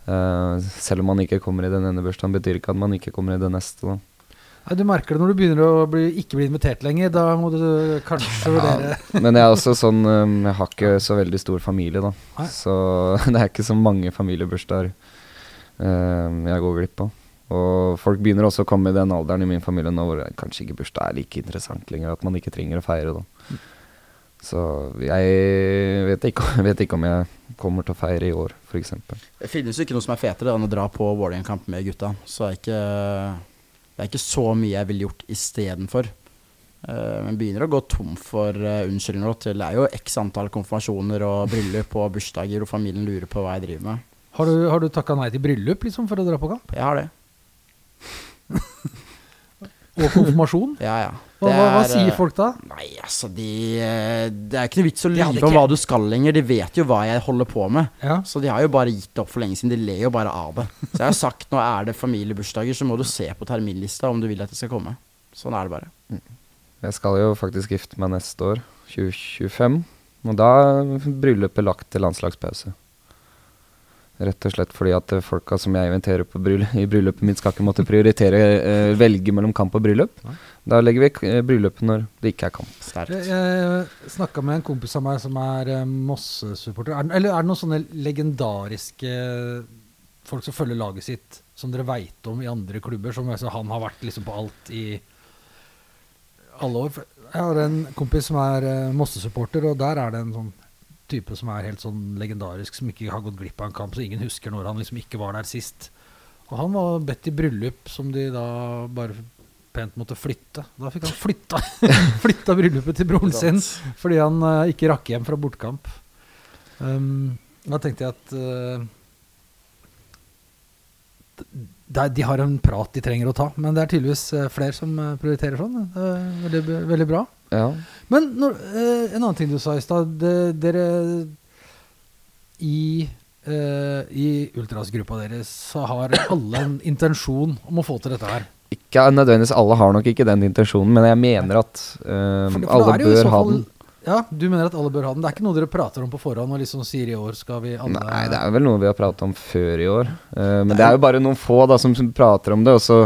eh, selv om man ikke kommer i den ene bursdagen, betyr ikke at man ikke kommer i den neste. da. Nei, du merker det når du begynner å bli, ikke bli invitert lenger. Da må du kanskje vurdere Men jeg er også sånn um, Jeg har ikke så veldig stor familie, da. Nei. Så det er ikke så mange familiebursdager jeg går glipp av. Og folk begynner også å komme i den alderen i min familie nå hvor kanskje ikke bursdag er like interessant lenger. At man ikke trenger å feire, da. Så jeg vet ikke, vet ikke om jeg kommer til å feire i år, f.eks. Det finnes jo ikke noe som er fetere enn å dra på Vålerenga-kamp med gutta. Så det er ikke, det er ikke så mye jeg ville gjort istedenfor. Uh, men begynner å gå tom for uh, unnskyldninger. til Det er jo x antall konfirmasjoner og bryllup og bursdager og familien lurer på hva jeg driver med. Har du, har du takka nei til bryllup liksom, for å dra på kamp? Jeg har det. Og konfirmasjon? Ja, ja. Hva, Det hva, hva er, sier eh, folk da? Nei, altså de eh, Det er ikke noe vits å lyve om hva du skal lenger. De vet jo hva jeg holder på med. Ja. Så de har jo bare gitt opp for lenge siden. De ler jo bare av det. Så jeg har sagt nå er det familiebursdager, så må du se på terminlista om du vil at det skal komme. Sånn er det bare. Jeg skal jo faktisk gifte meg neste år, 2025. Og da er bryllupet lagt til landslagspause. Rett og slett fordi at eh, folka som jeg inviterer på bryll i bryllupet mitt, skal ikke måtte prioritere eh, velge mellom kamp og bryllup. Nei. Da legger vi k- eh, bryllupet når det ikke er kamp. Sterkt. Jeg, jeg snakka med en kompis av meg som er eh, Mosse-supporter. Er, eller er det noen sånne legendariske folk som følger laget sitt, som dere veit om i andre klubber? Som altså, han har vært liksom på alt i alle år. Jeg har en kompis som er eh, Mosse-supporter, og der er det en sånn type som er helt sånn legendarisk, som ikke har gått glipp av en kamp, så ingen husker når han liksom ikke var der sist. Og han var bedt i bryllup som de da bare pent måtte flytte. Da fikk han flytta, flytta bryllupet til broren sin fordi han uh, ikke rakk hjem fra bortkamp. Um, da tenkte jeg at uh, de, de har en prat de trenger å ta, men det er tydeligvis eh, flere som eh, prioriterer sånn. Det er veldig, veldig bra. Ja. Men når, eh, en annen ting du sa i stad. Dere i, eh, i ultrasgruppa deres så har alle en intensjon om å få til dette her. Ikke nødvendigvis alle har nok ikke den intensjonen, men jeg mener at eh, For- for da alle er det jo i bør ha fall- den. Ja, du mener at alle bør ha den. Det er ikke noe dere prater om på forhånd og liksom sier i år skal vi alle Nei, det er vel noe vi har pratet om før i år. Eh, men det er jo bare noen få da som, som prater om det. Og så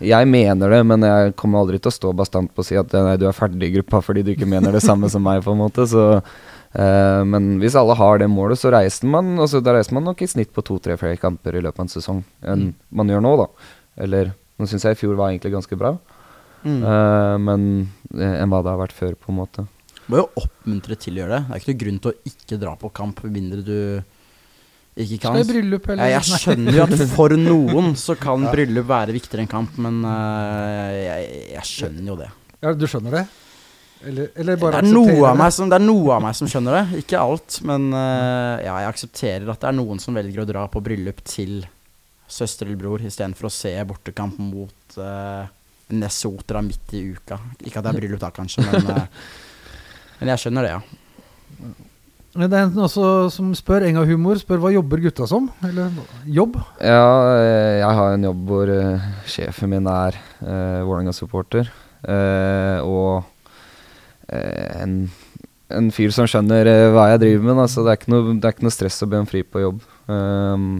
Jeg mener det, men jeg kommer aldri til å stå bastant på å si at eh, nei, du er ferdig i gruppa fordi du ikke mener det samme som meg, på en måte. Så, uh, men hvis alle har det målet, så reiser man Og så da reiser man nok i snitt på to-tre flere kamper i løpet av en sesong enn Mm. man gjør nå, da. Eller nå syns jeg i fjor var egentlig ganske bra, Mm. uh, men enn hva det har vært før, på en måte. Må jo oppmuntre til å gjøre det. Det er ikke noen grunn til å ikke dra på kamp med mindre du ikke kan. Skal i bryllup eller Jeg, jeg skjønner jo at for noen så kan bryllup være viktigere enn kamp, men uh, jeg, jeg skjønner jo det. Ja, du skjønner det? Eller, eller Det bare noe aksepterer av meg som, det er noe av meg som skjønner det, ikke alt. Men uh, ja, jeg aksepterer at det er noen som velger å dra på bryllup til søster eller bror istedenfor å se bortekamp mot uh, Nesotra midt i uka. Ikke at det er bryllup da, kanskje, men, men jeg skjønner det, ja. Det er en også som spør, Enga Humor spør hva jobber gutta som? Eller jobb? Ja, eh, jeg har en jobb hvor uh, sjefen min er uh, Vålerenga-supporter. Uh, og uh, en, en fyr som skjønner eh, hva jeg driver med. Da, så det er, noe, det er ikke noe stress å be om fri på jobb. Um,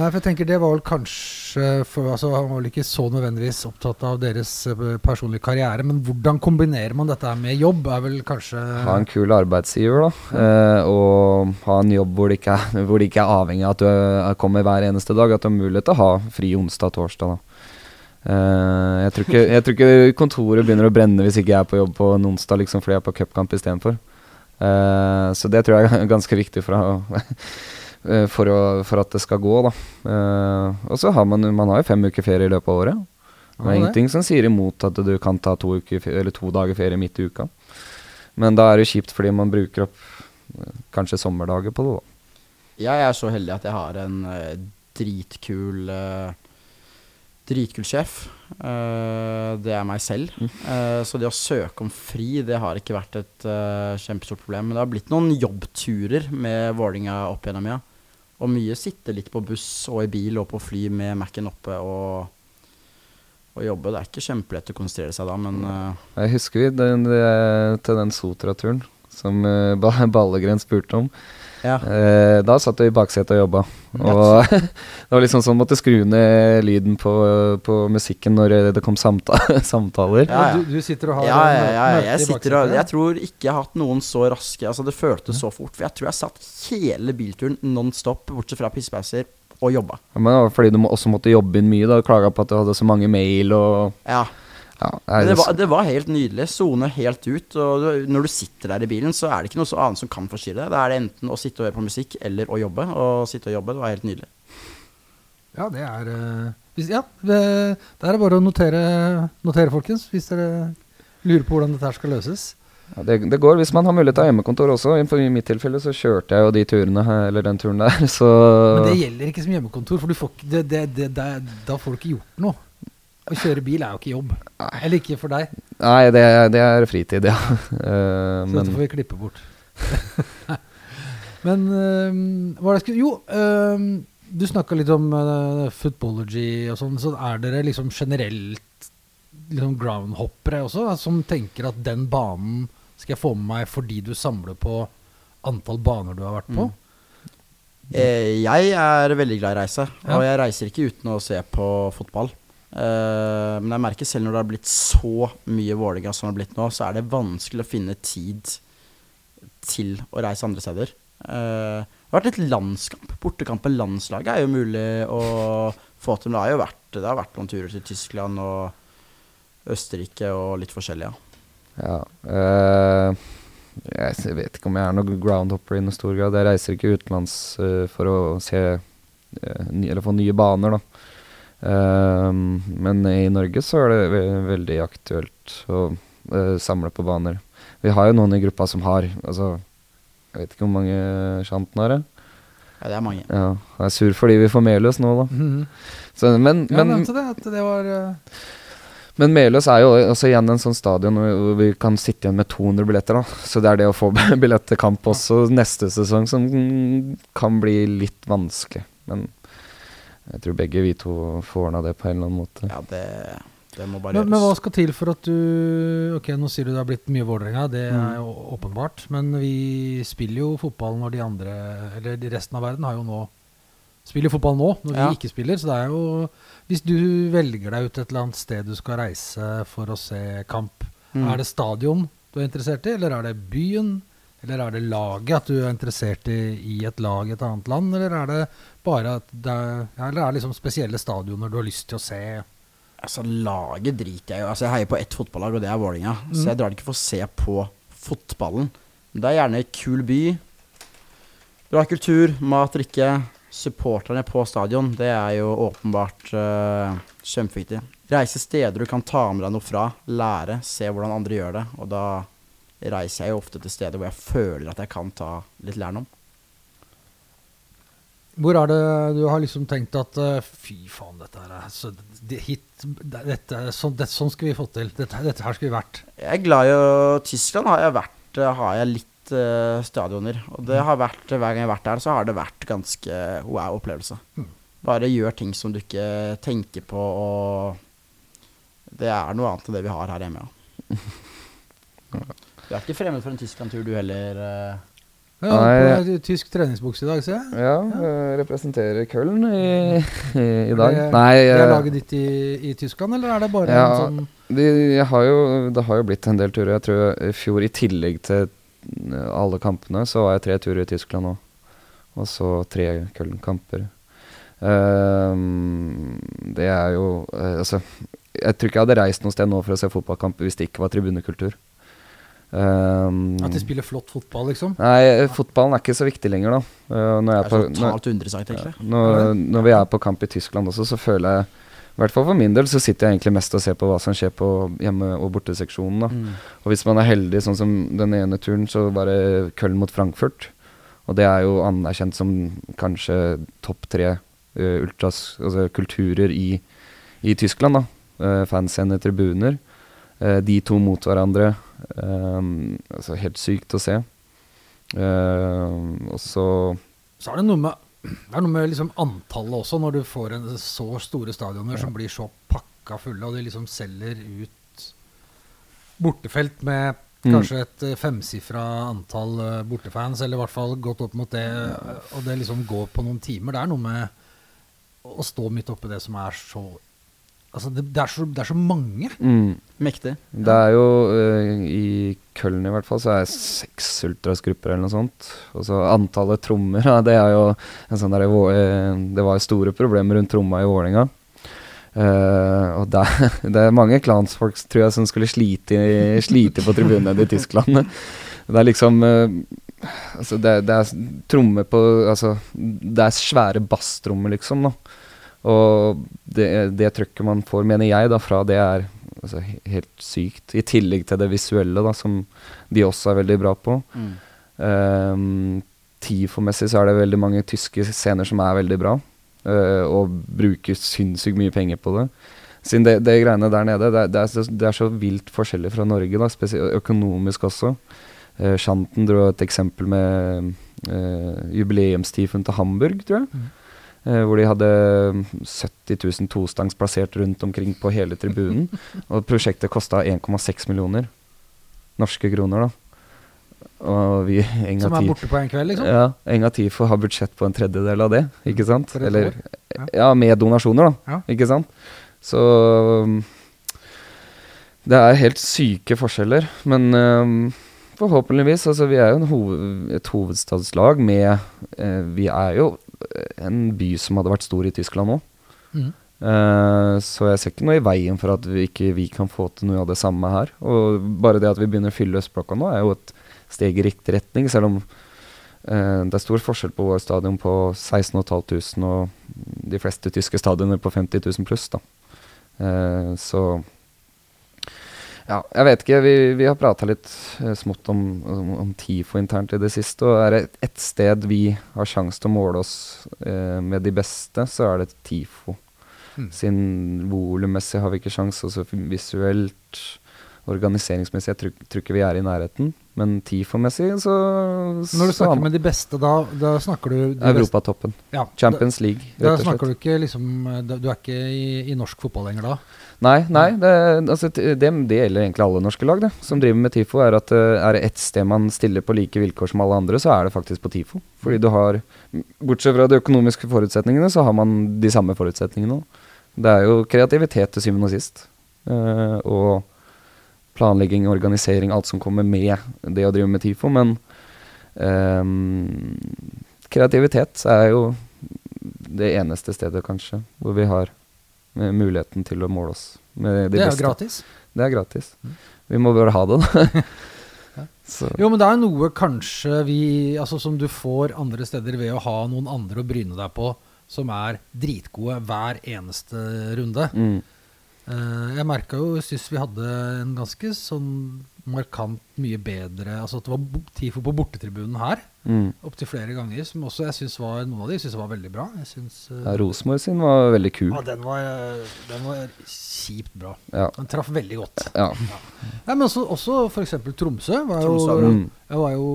Nei, for jeg tenker Det var vel kanskje for, altså, Han var vel ikke så nødvendigvis opptatt av deres eh, personlige karriere, men hvordan kombinerer man dette med jobb? er vel kanskje ha en kul arbeidsgiver, da. eh, og ha en jobb hvor det, ikke er, ikke er avhengig av at du eh, kommer hver eneste dag. At du har mulighet til å ha fri onsdag og torsdag. da. Eh, jeg, tror ikke, jeg tror ikke kontoret begynner å brenne hvis ikke jeg er på jobb på en onsdag liksom, fordi jeg er på cupkamp istedenfor. Uh, så det tror jeg er ganske viktig for, å, for, å, for at det skal gå. Da. Eh, og så har man, man har jo fem uker ferie i løpet av året. Det er ingenting som sier imot at du kan ta to, uker, eller to dager ferie midt i uka. Men da er det kjipt fordi man bruker opp eh, kanskje sommerdager på det. da. Jeg er så heldig at jeg har en eh, dritkul eh, Dritkul sjef. Uh, det er meg selv. Uh, så det å søke om fri, det har ikke vært et uh, kjempestort problem. Men det har blitt noen jobbturer med Vålinga opp gjennom, ja. Og mye sitte litt på buss og i bil og på fly med Mac-en oppe og, og jobbe. Det er ikke kjempelett å konsentrere seg da, men uh, Jeg husker vi den, den, til den Sotra-turen som uh, Ballegren spurte om. Ja. Eh, da satt jeg i baksetet og jobba. Og det var liksom sånn måtte skru ned lyden på, på musikken når det kom samta samtaler. Ja, ja. Du, du sitter og har Ja, ja, mø- ja, møte i jeg sitter og baksetet. Jeg tror ikke jeg har hatt noen så raske Altså, det føltes så fort. For jeg tror jeg satt hele bilturen non stop, bortsett fra pissepauser, og jobba. Ja, Men det var fordi du også måtte jobbe inn mye. da Klaga på at du hadde så mange mail og Ja. Ja, nei, det, det- var, det var helt nydelig. Sone helt ut. Og du, når du sitter der i bilen, så er det ikke noe så annet som kan forstyrre deg. Da er det enten å sitte og høre på musikk eller å jobbe. Og sitte og jobbe, det var helt nydelig. Ja, det er eh, hvis, Ja, det, er bare å notere, notere, folkens, hvis dere lurer på hvordan dette her skal løses. Ja, det, det går hvis man har mulighet til å ha hjemmekontor også. I, I mitt tilfelle så kjørte jeg jo de turene, her, eller den turen der, så Men det gjelder ikke som hjemmekontor, for du får, ikke- det, det, det, det, da får du ikke gjort noe. Å kjøre bil er jo ikke jobb. Eller ikke for deg. Nei, det, det er fritid, ja. Uh, Så dette får vi klippe bort. Men uh, hva er det jeg skulle Jo, uh, du snakka litt om uh, footballogy og sånn. Så er dere liksom generelt liksom groundhoppere også, som tenker at den banen skal jeg få med meg fordi du samler på antall baner du har vært på? Mm. jeg er veldig glad i å reise, og jeg reiser ikke uten å se på fotball. Eh, men jeg merker selv når det har blitt så mye Vålerenga som det har blitt nå, så er det vanskelig å finne tid til å reise andre steder. Uh, det har vært litt landskamp. Bortekamp med landslaget er jo mulig å få til. Men det har jo vært, det har vært noen turer til Tyskland og Østerrike og litt forskjellig, ja. ja. uh, jeg vet ikke om jeg er noen groundhopper i noe stor grad. Jeg reiser ikke utenlands for å se Eller få nye baner, da. Eh, men i Norge så er det ve veldig aktuelt å eh, samle på baner. Vi har jo noen i gruppa som har Altså, jeg vet ikke hvor mange Shanten har. jeg. ja det er mange. Ja, jeg er sur fordi vi får Meløs nå, da. Mhm. Så, men, Ja, men, nevnte det, at det var uh... Men Meløs er jo også igjen en sånn stadion hvor vi kan sitte igjen med 200 billetter. da Så det er det å få billett til kamp også neste sesong som mm, kan bli litt vanskelig. Men jeg tror begge vi to får ordna det på en eller annen måte. Ja, det, det må bare men, men hva skal til for at du Ok, nå sier du det har blitt mye Vålerenga, det Mm. er jo åpenbart. Men vi spiller jo fotball når de andre Eller de resten av verden har jo nå Spiller fotball nå, når Ja. vi ikke spiller. Så det er jo Hvis du velger deg ut et eller annet sted du skal reise for å se kamp, Mm. er det stadion du er interessert i, eller er det byen? Eller er det laget, at du er interessert i, i et lag i et annet land? Eller er det bare at det er, eller er det liksom spesielle stadioner du har lyst til å se? Altså, laget driter jeg jo Altså, jeg heier på ett fotballag, og det er Vålinga Mm. Så jeg drar ikke for å se på fotballen. Men det er gjerne kul by. Bra kultur, mat, drikke. Supporterne på stadion, det er jo åpenbart uh, kjempeviktig. Reise steder du kan ta med deg noe fra. Lære, se hvordan andre gjør det. Og da reiser jeg jo ofte til steder hvor jeg føler at jeg kan ta litt lærdom. Hvor er det du har liksom tenkt at eh, fy faen, dette her er så, det, hit, dette, sånn, det, sånn skal vi få til. Dette, dette her skal vi vært. Jeg er glad i Tyskland har jeg vært eh, Har jeg litt uh, stadioner. Og det har vært Hver gang jeg har vært der, så har det vært ganske wow opplevelse. Mm. Bare gjør ting som du ikke tenker på, og Det er noe annet enn det vi har her hjemme, ja. Du er ikke fremmed for en Tyskland-tur, du heller? eh. Ja, Nei. på tysk treningsbukse i dag, ser jeg. Ja, jeg representerer Köln i, i, i dag. Er det- Nei, er jeg- laget ditt i, i Tyskland, eller er det bare Ja. en sånn De, har jo, det har jo blitt en del turer. Jeg tror i fjor, i tillegg til eh, alle kampene, så var jeg tre turer i Tyskland òg. Og så tre Köln-kamper. Um, det er jo eh, Altså, jeg tror ikke jeg hadde reist noe sted nå for å se fotballkamp hvis det ikke var tribunekultur. Ehm, At de spiller flott fotball, liksom? Nei, fotballen er ikke så viktig lenger, da. Når, jeg er på, når, egentlig. når, når vi er på kamp i Tyskland også, så føler jeg I hvert fall for min del så sitter jeg egentlig mest og ser på hva som skjer på hjemme- og borteseksjonen. da. Mm. Og hvis man er heldig, sånn som den ene turen, så var det Köln mot Frankfurt. Og det er jo anerkjent som kanskje topp tre uh, ultras, altså kulturer i, i Tyskland, da. uh, fansscene, tribuner. Uh, de to mot hverandre. Um, altså helt sykt å se. Uh, og så Så er det noe med, det er noe med liksom antallet også, når du får en så store stadioner som blir så pakka fulle, og de liksom selger ut bortefelt med Mm. kanskje et uh, femsifra antall uh, bortefans, eller i hvert fall gått opp mot det, og det liksom går på noen timer. Det er noe med å stå midt oppi det som er så Altså, det, det, er, så, det er så mange. mm, Mektig. Det er jo uh, I Köln i hvert fall så er det seks ultrasgrupper eller noe sånt. Og så antallet trommer, ja, det er jo en sånn der, eh, Det var store problemer rundt tromma i Vålerenga. Uh, og det, det er mange klansfolk tror jeg, som skulle slite, slite på tribunene i Tyskland. Det er liksom uh, Altså, det, det er trommer på Altså, det er svære basstrommer, liksom. da og det, det trøkket man får, mener jeg, da, fra det er altså, helt sykt. I tillegg til det visuelle, da, som de også er veldig bra på. Mm. Um, Tifo-messig så er det veldig mange tyske scener som er veldig bra, uh, og bruker sinnssykt mye penger på det. Siden det, det greiene der nede, det, det, er så, det er så vilt forskjellig fra Norge, da, økonomisk også. Uh, Shanten dro et eksempel med uh, jubileumstifoen til Hamburg, tror jeg. Mhm. Eh, hvor de hadde 70 000 tostangs plassert rundt omkring på hele tribunen. og prosjektet kosta 1,6 millioner norske kroner, da. Og vi Som er borte på en kveld, liksom. ja, Eng av ti får ha budsjett på en tredjedel av det, ikke sant? Eller. Ja. ja. med donasjoner, da. Ja. Ikke sant? Så um, Det er helt syke forskjeller, men um, forhåpentligvis Altså, vi er jo en hoved, et hovedstadslag med eh, Vi er jo en by som hadde vært stor i Tyskland nå. Mm. Eh, så jeg ser ikke noe i veien for at vi ikke vi kan få til noe av det samme her. Og bare det at vi begynner å fylle Østblokka nå, er jo et steg i riktig retning, selv om eh, det er stor forskjell på vår stadion på 16 500 og de fleste tyske stadioner på 50 000 pluss. da. Eh, så ja, jeg vet ikke. Vi, vi har prata litt eh, smått om, om, om TIFO internt i det siste. Og er det ett sted vi har sjanse til å måle oss eh, med de beste, så er det TIFO. Mm. Siden volummessig har vi ikke sjanse, og så visuelt, organiseringsmessig, jeg tror ikke vi er i nærheten. Men TIFO-messig, så Når du snakker med de beste, da, da snakker du de Europatoppen. Ja, Champions League, Da, League, rett og snakker du ikke liksom Du er ikke i, i norsk fotball lenger da? Nei, nei det, altså, det, det gjelder egentlig alle norske lag det, som driver med TIFO. Er at eh, er det ett sted man stiller på like vilkår som alle andre, så er det faktisk på TIFO. Fordi du har Bortsett fra de økonomiske forutsetningene, så har man de samme forutsetningene òg. Det er jo kreativitet til syvende og sist. Uh, og planlegging, organisering, alt som kommer med det å drive med TIFO. Men um, kreativitet er jo det eneste stedet, kanskje, hvor vi har eh, muligheten til å måle oss med de Det er jo beste. gratis. Det er gratis. Vi må bare ha det, da. Så, Jo, men det er noe kanskje vi Altså som du får andre steder ved å ha noen andre å bryne deg på som er dritgode hver eneste runde. mm, jeg merka jo sist vi hadde en ganske sånn markant mye bedre Altså at det var TIFO på bortetribunen her mm. opptil flere ganger, som også jeg synes var noen av de synes var veldig bra. Jeg synes, uh, Ja, Rosenborg sin var veldig kul. ja, den var, den var kjipt bra. Ja. Den traff veldig godt. ja. Ja, men også, også f.eks. Tromsø var jo, Tromsø. Mm. var jo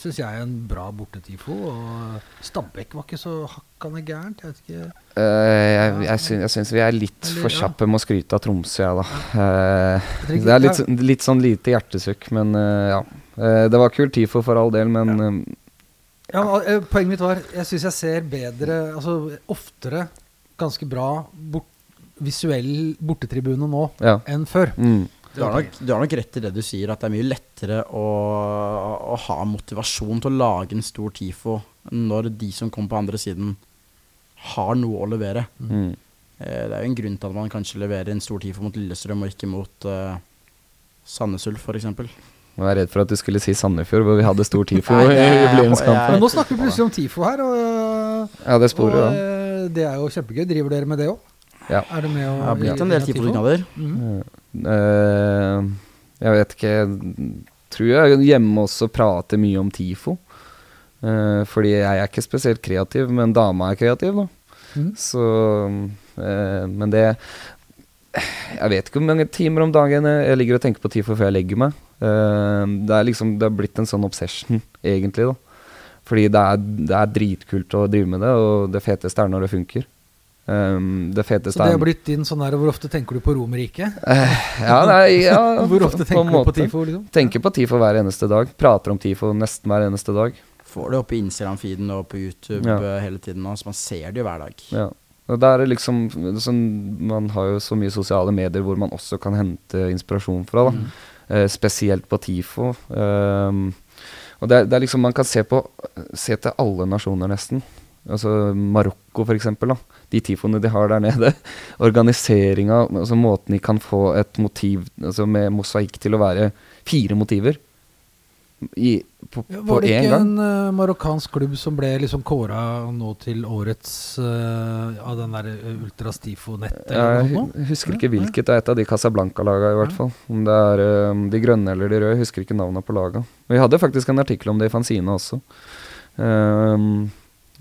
syns jeg, en bra bortetifo. Og Stabæk var ikke så hakkande gærent. Jeg vet ikke. uh, jeg, jeg, syns, jeg syns vi er litt Eller, for ja. kjappe med å skryte av Tromsø, jeg, da. Uh, Jeg det er litt, sånn- litt sånn lite hjertesukk, men ja. Det var kult TIFO for all del, men eh, ja, eh, Poenget mitt var jeg syns jeg ser bedre, altså oftere, ganske bra bort, visuell bortetribune nå ja. enn før. Mm. Du har, nok, du har nok rett i det du sier, at det er mye lettere å, å ha motivasjon til å lage en stor TIFO når de som kommer på andre siden, har noe å levere. Mm. Eh, det er jo en grunn til at man kanskje leverer en stor TIFO mot Lillestrøm og ikke mot uh, Sandnes Ulf, f.eks. Jeg redd for at du skulle si Sandefjord, hvor vi hadde stor TIFO Nei, i det- jubileumskampen. Men nå snakker vi plutselig om TIFO her, og, Ja, det og sporet, da. eh, det er jo kjempegøy. Driver dere med det òg? Ja. Er det med å Det har blitt en del TIFO-dugnader. Mm. Eh, jeg vet ikke Jeg tror jeg hjemme også prater mye om TIFO. Eh, fordi jeg er ikke spesielt kreativ, men dama er kreativ, da. Mm. Så eh, Men det Jeg vet ikke hvor mange timer om dagen jeg ligger og tenker på TIFO før jeg legger meg. Eh, det er liksom Det har blitt en sånn obsession, egentlig, da. Fordi det er, det er dritkult å drive med det, og det feteste er når det funker. Um, det Så det er har blitt din sånn her Hvor ofte tenker du på Romerriket? ja, nei, ja, Hvor ofte tenker på du på. TIFO, liksom? Tenker på TIFO hver eneste dag. Prater om TIFO nesten hver eneste dag. Får det opp i Instagram-feeden og på YouTube Ja. eh, hele tiden nå, så man ser det jo hver dag. Ja. Og det er liksom sånn, Man har jo så mye sosiale medier hvor man også kan hente inspirasjon fra. da Mm. Eh, Spesielt på TIFO. Um, og det er, det er liksom Man kan se på Se til alle nasjoner, nesten. Altså Marokko. Da. De tifoene de har der nede. Organiseringa, altså måten de kan få et motiv altså med mosaikk til å være fire motiver i, på, Ja, var det ikke en uh, marokkansk klubb som ble liksom kåra nå til årets uh, av den der uh, Ultras Tifo-nettet? Jeg husker ikke hvilket. Det er et av de Casablanca-laga, i hvert fall. Om det er um, de grønne eller de røde. Jeg husker ikke navnet på laga. Vi hadde faktisk en artikkel om det i Fanzine også. Um,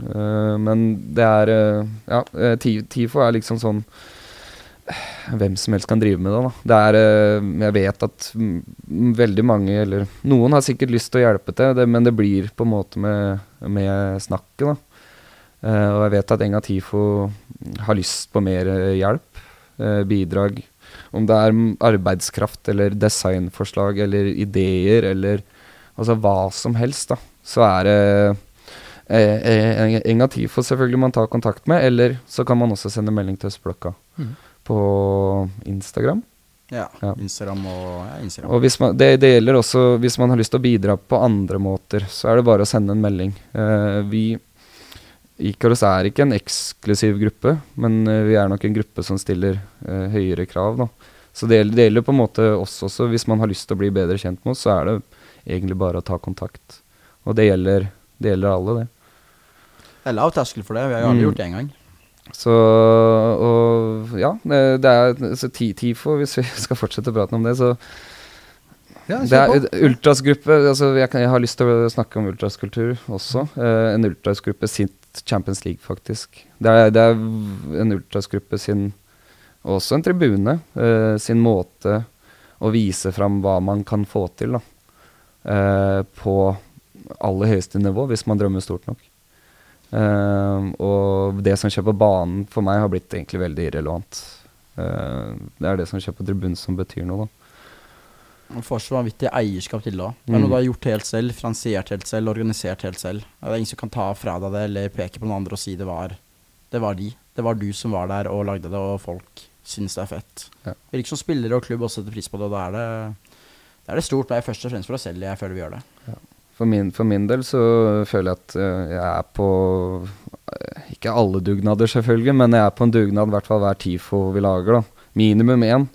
uh, men det er eh, Ja, eh, TIFO er liksom sånn hvem som helst kan drive med det. da. Det er, eh, jeg vet at mm, veldig mange, eller noen har sikkert lyst til å hjelpe til, det, men det blir på en måte med, med snakket. da. Eh, og jeg vet at Enga TIFO har lyst på mer eh, hjelp, bidrag. Om det er mm, arbeidskraft eller designforslag eller ideer eller altså hva som helst, da. Så er det Enga TIFO selvfølgelig man tar kontakt med, eller så kan man også sende melding til Østblokka Mhm. På Instagram. Ja. Ja. Instagram og ja, Instagram. Og hvis man, det, det gjelder også hvis man har lyst til å bidra på andre måter, så er det bare å sende en melding. Uh, vi Ikaros er ikke en eksklusiv gruppe, men uh, vi er nok en gruppe som stiller uh, høyere krav. Da. Så det, gjelder- det gjelder på en måte oss også. Hvis man har lyst til å bli bedre kjent med oss, så er det egentlig bare å ta kontakt. Og det gjelder, det gjelder alle, det. Det er lav terskel for det. Vi har jo aldri Mm. gjort det engang. Så og ja, det, er TIFO, hvis vi skal fortsette praten om det, så Ja, Det er ultrasgruppe altså jeg, kan, jeg har lyst til å snakke om ultraskultur også. Eh, en ultrasgruppe sitt Champions League, faktisk. Det er, det er en ultrasgruppe sin Også en tribune. eh, sin måte å vise fram hva man kan få til, da. Eh, på aller høyeste nivå, hvis man drømmer stort nok. Eh, og det som skjer på banen for meg har blitt egentlig veldig irrelevant. Uh, det er det som skjer på tribunen som betyr noe, da. Man får så vanvittig eierskap til det òg. Det er Mm. noe du har gjort helt selv, finansiert helt selv, organisert helt selv. Det er ingen som kan ta fra deg det eller peke på noen andre og si det var Det var de. Det var du som var der og lagde det, og folk syns det er fett. Ja. Virker som spillere og klubb også setter pris på det, og da er det det, er det stort. Det er først og fremst for oss selv jeg føler vi gjør det. For min, for min del så føler jeg at eh, jeg er på eh, Ikke alle dugnader, selvfølgelig, men jeg er på en dugnad i hvert fall hver TIFO vi lager. da Minimum én.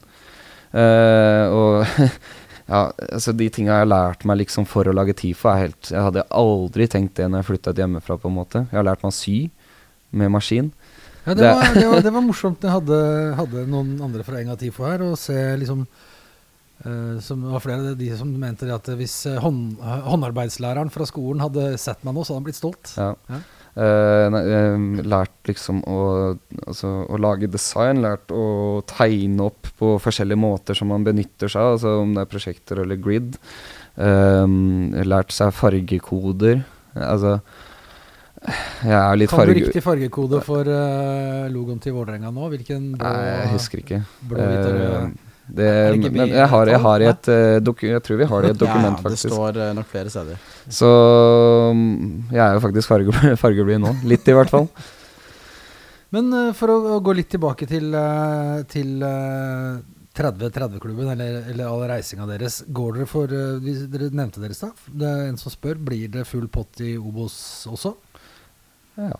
Uh, og ja, altså de tinga jeg har lært meg liksom for å lage TIFO, er helt Jeg hadde aldri tenkt det når jeg flyttet hjemmefra, på en måte. Jeg har lært meg å sy med maskin. Ja, det, Det- var, det, var, det var morsomt. Jeg hadde, hadde noen andre fra Enga Tifo her, og se liksom som det var flere av de som mente at hvis eh, hånd, håndarbeidslæreren fra skolen hadde sett meg nå, så hadde han blitt stolt. Ja. Ja. Uh, nei, eh, lært liksom å, altså, å lage design, lært å tegne opp på forskjellige måter som man benytter seg av, altså om det er prosjekter eller grid. Eh, lært seg fargekoder. Altså Jeg er litt Kan du farge... riktig fargekode for eh, logoen til Vålerenga nå? Hvilken blå Nei, jeg husker ikke. Blå, hvit? Eh, det, det men jeg har, jeg har i et eh, doku, Jeg tror vi har det i et dokument, ja, det står eh, nok flere steder. Så mm, jeg er jo faktisk farge, nå. Litt, i hvert fall. Men eh, for å, å gå litt tilbake til, til eh, 30-30-klubben, eller, eller all reisinga deres. Går dere for Dere nevnte deres da. Det er en som spør. Blir det full pott i Obos også? Ja.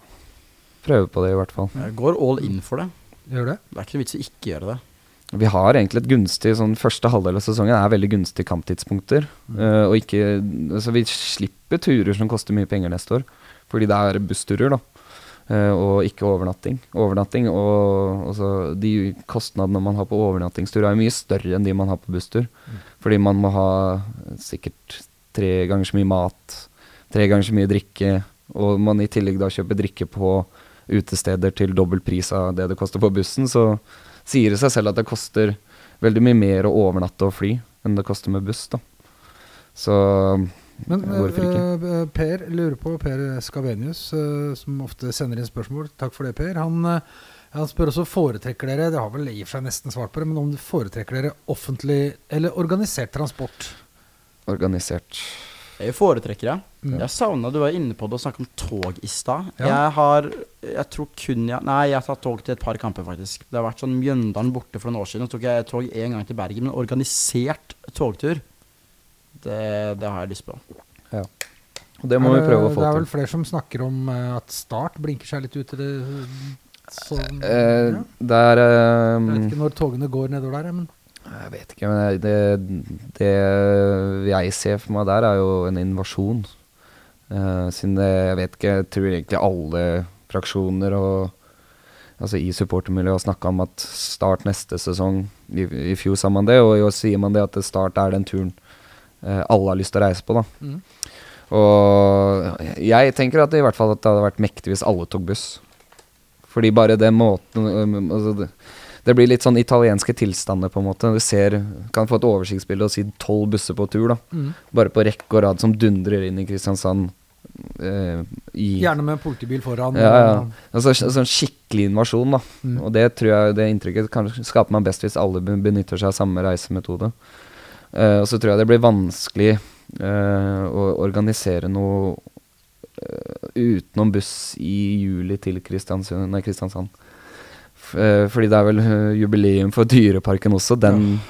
Prøve på det, i hvert fall. Jeg går all in for det. Gjør det? Det er ikke noe vits i ikke gjøre det. Vi har egentlig et gunstig sånn Første halvdel av sesongen er veldig gunstige kamptidspunkter. Uh, og ikke Altså, vi slipper turer som koster mye penger neste år. Fordi det er bussturer, da. Uh, og ikke overnatting. Overnatting og altså, De kostnadene man har på overnattingstur, er mye større enn de man har på busstur. Fordi man må ha sikkert tre ganger så mye mat, tre ganger så mye drikke, og man i tillegg da kjøper drikke på utesteder til dobbel pris av det det koster på bussen, så, sier det seg selv at det koster veldig mye mer å overnatte og fly enn det koster med buss. da. Så Men eh, eh, Per lurer på, Per Skavenius, uh, som ofte sender inn spørsmål, takk for det, Per. Han, uh, han spør også foretrekker dere, det har vel i og for seg nesten svart på det, men om du foretrekker dere offentlig eller organisert transport? organisert Jeg foretrekker det. Ja. Jeg savna Du var inne på det og snakket om tog i stad. Ja. Jeg har Jeg tror kun jeg Nei, jeg har tatt tog til et par kamper, faktisk. Det har vært sånn Mjøndalen borte for noen år siden. Så tok jeg tog én gang til Bergen. Men organisert togtur, det, det har jeg lyst på. Og det må det, vi prøve å få til. Det er vel til. flere som snakker om eh, at Start blinker seg litt ut i det sånn, Eh, ja. Der er Jeg vet eh, ikke når togene går nedover der, men Jeg vet ikke, men det, det jeg ser for meg der, er jo en invasjon. Uh, siden det, jeg vet ikke, jeg tror egentlig alle fraksjoner og Altså i supportermiljøet har snakka om at Start neste sesong I, I fjor sa man det, og i år sier man det at Start er den turen uh, alle har lyst til å reise på, da. Mm. Og jeg tenker at det i hvert fall at det hadde vært mektig hvis alle tok buss. Fordi bare den måten altså det, det blir litt sånn italienske tilstander, på en måte. Du ser, kan få et oversiktsbilde og si tolv busser på tur, da. mm. Bare på rekke og rad som dundrer inn i Kristiansand. eh, i, gjerne med politibil foran. ja, ja. Altså så- sånn skikkelig invasjon, da. Mm. Og det tror jeg det inntrykket kanskje skaper man best hvis alle benytter seg av samme reisemetode. Eh, og så tror jeg det blir vanskelig eh, å organisere noe eh, utenom buss i juli til Kristiansand. nei, Kristiansand. Eh, fordi det er vel eh, jubileum for Dyreparken også, den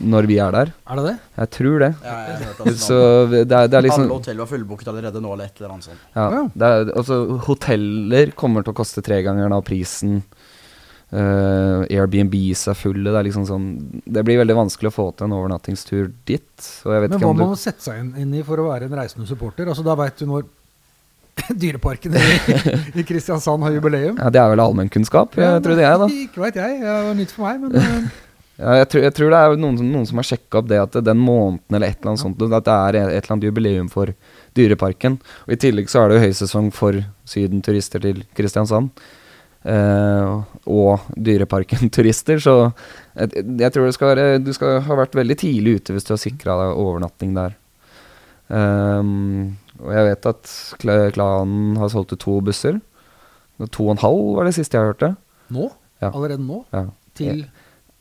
når vi er der. Er det det? Jeg tror det. Ja, jeg har hørt at Så det er, det er liksom Alle hotell var fullbooket allerede nå, eller et eller annet sånt. Ja, er, altså, hoteller kommer til å koste tregangeren av prisen. Uh, Airbnbs er fulle. Det er liksom sånn Det blir veldig vanskelig å få til en overnattingstur dit. Og jeg vet Men ikke hva om må man sette seg inn, inn i for å være en reisende supporter? Altså Da veit du når Dyreparken i, i Kristiansand har jubileum. ja, Det er vel allmennkunnskap, jeg trodde jeg, da. Ikke veit jeg. Det var nytt for meg. Men eh, Ja, jeg, tror, jeg tror det er noen, noen som har sjekka opp det at den måneden eller et eller annet sånt At det er et eller annet jubileum for Dyreparken. Og i tillegg så er det jo høysesong for sydenturister til Kristiansand. Eh, og Dyreparken-turister, så jeg, jeg tror det skal være Du skal ha vært veldig tidlig ute hvis du har sikra deg overnatting der. Ehm, og jeg vet at kla- klanen har solgt ut to busser. To og en halv var det siste jeg hørte. nå? Ja. Allerede nå? Ja. Til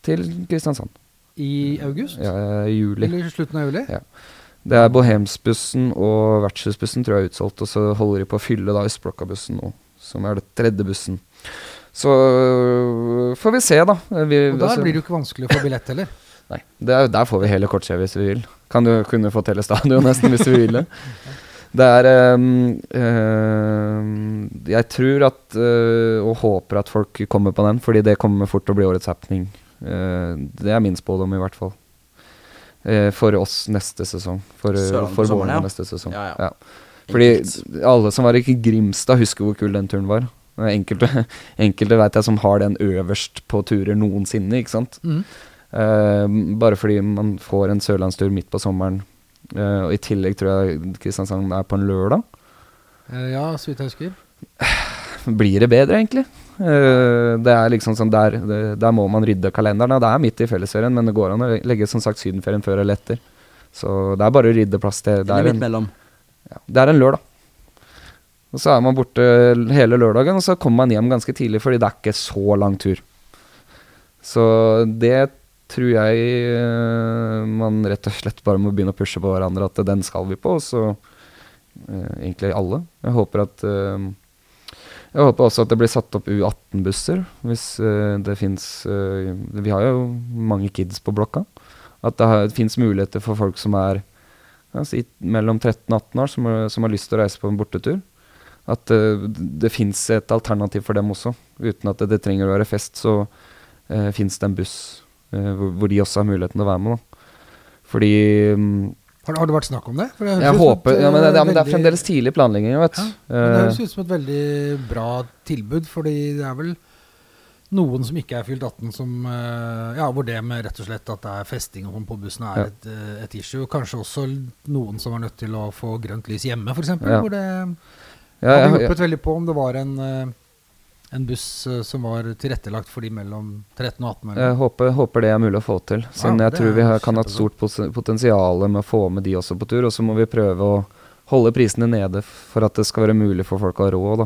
Til Kristiansand. i august? Ja, i juli. Eller slutten av juli? Ja. Det er Bohemsbussen og Vertshusbussen tror jeg er utsolgt, og så holder de på å fylle da Østblokka-bussen nå, som er det tredje bussen. Så øh, får vi se, da. Vi, Og da altså- blir det jo ikke vanskelig å få billett heller. Nei, det er, der får vi hele kortskjea hvis vi vil. Kan du kunne fått hele stadion nesten hvis vi ville. Det er um, uh, Jeg tror at uh, og håper at folk kommer på den, fordi det kommer fort til å bli årets happening. Uh, det er min spådom, i hvert fall. Eh, for oss neste sesong. For, for våren ja. neste sesong. Ja, ja. Fordi Enkelt. alle som var i Grimstad, husker hvor kul den turen var. Enkelte, enkelte vet jeg som har den øverst på turer noensinne, ikke sant. Mm. Eh, bare fordi man får en sørlandstur midt på sommeren. Eh, og i tillegg tror jeg Kristiansand er på en lørdag. Eh, ja, så vidt jeg husker. Blir det bedre, egentlig? Eh, det er liksom sånn der, det, der må man rydde kalenderen. Det er midt i fellesferien, men det går an å legge som sagt sydenferien før eller etter. Så det er bare å rydde plass til. Det er midt en, mellom. ja, det er en lørdag. Og så er man borte hele lørdagen, og så kommer man hjem ganske tidlig, fordi det er ikke så lang tur. Så det tror jeg eh, man rett og slett bare må begynne å pushe på hverandre, at den skal vi på, og så eh, egentlig alle. Jeg håper at eh, jeg håper også at det blir satt opp U18-busser, hvis det fins Vi har jo mange kids på blokka. At det fins muligheter for folk som er si, mellom 13 og 18 år, som som har lyst til å reise på en bortetur. At det fins et alternativ for dem også. Uten at det, det trenger å være fest, så uh, fins det en buss hvor, hvor de også har muligheten til å være med. Da. Fordi mm, Har, har det vært snakk om det? Det Jeg håper ja, men det, eh, ja, men det er fremdeles tidlig planlegging, vet Ja, men det Eh, høres ut som et veldig bra tilbud, fordi det er vel noen som ikke er fylt 18 som eh, Ja, hvor det med rett og slett at det er festing sånn på bussen er et, eh, et issue. Kanskje også noen som er nødt til å få grønt lys hjemme, f.eks. Ja. Hvor det hadde hjulpet veldig på om det var en, eh, en buss eh, som var tilrettelagt for de mellom 13 og 18? Eller? Jeg håper, håper det er mulig å få til. Siden Ja, jeg tror vi har, kan ha et stort potensial med å få med de også på tur. Og så må vi prøve å holde prisene nede for at det skal være mulig for folk å ha råd.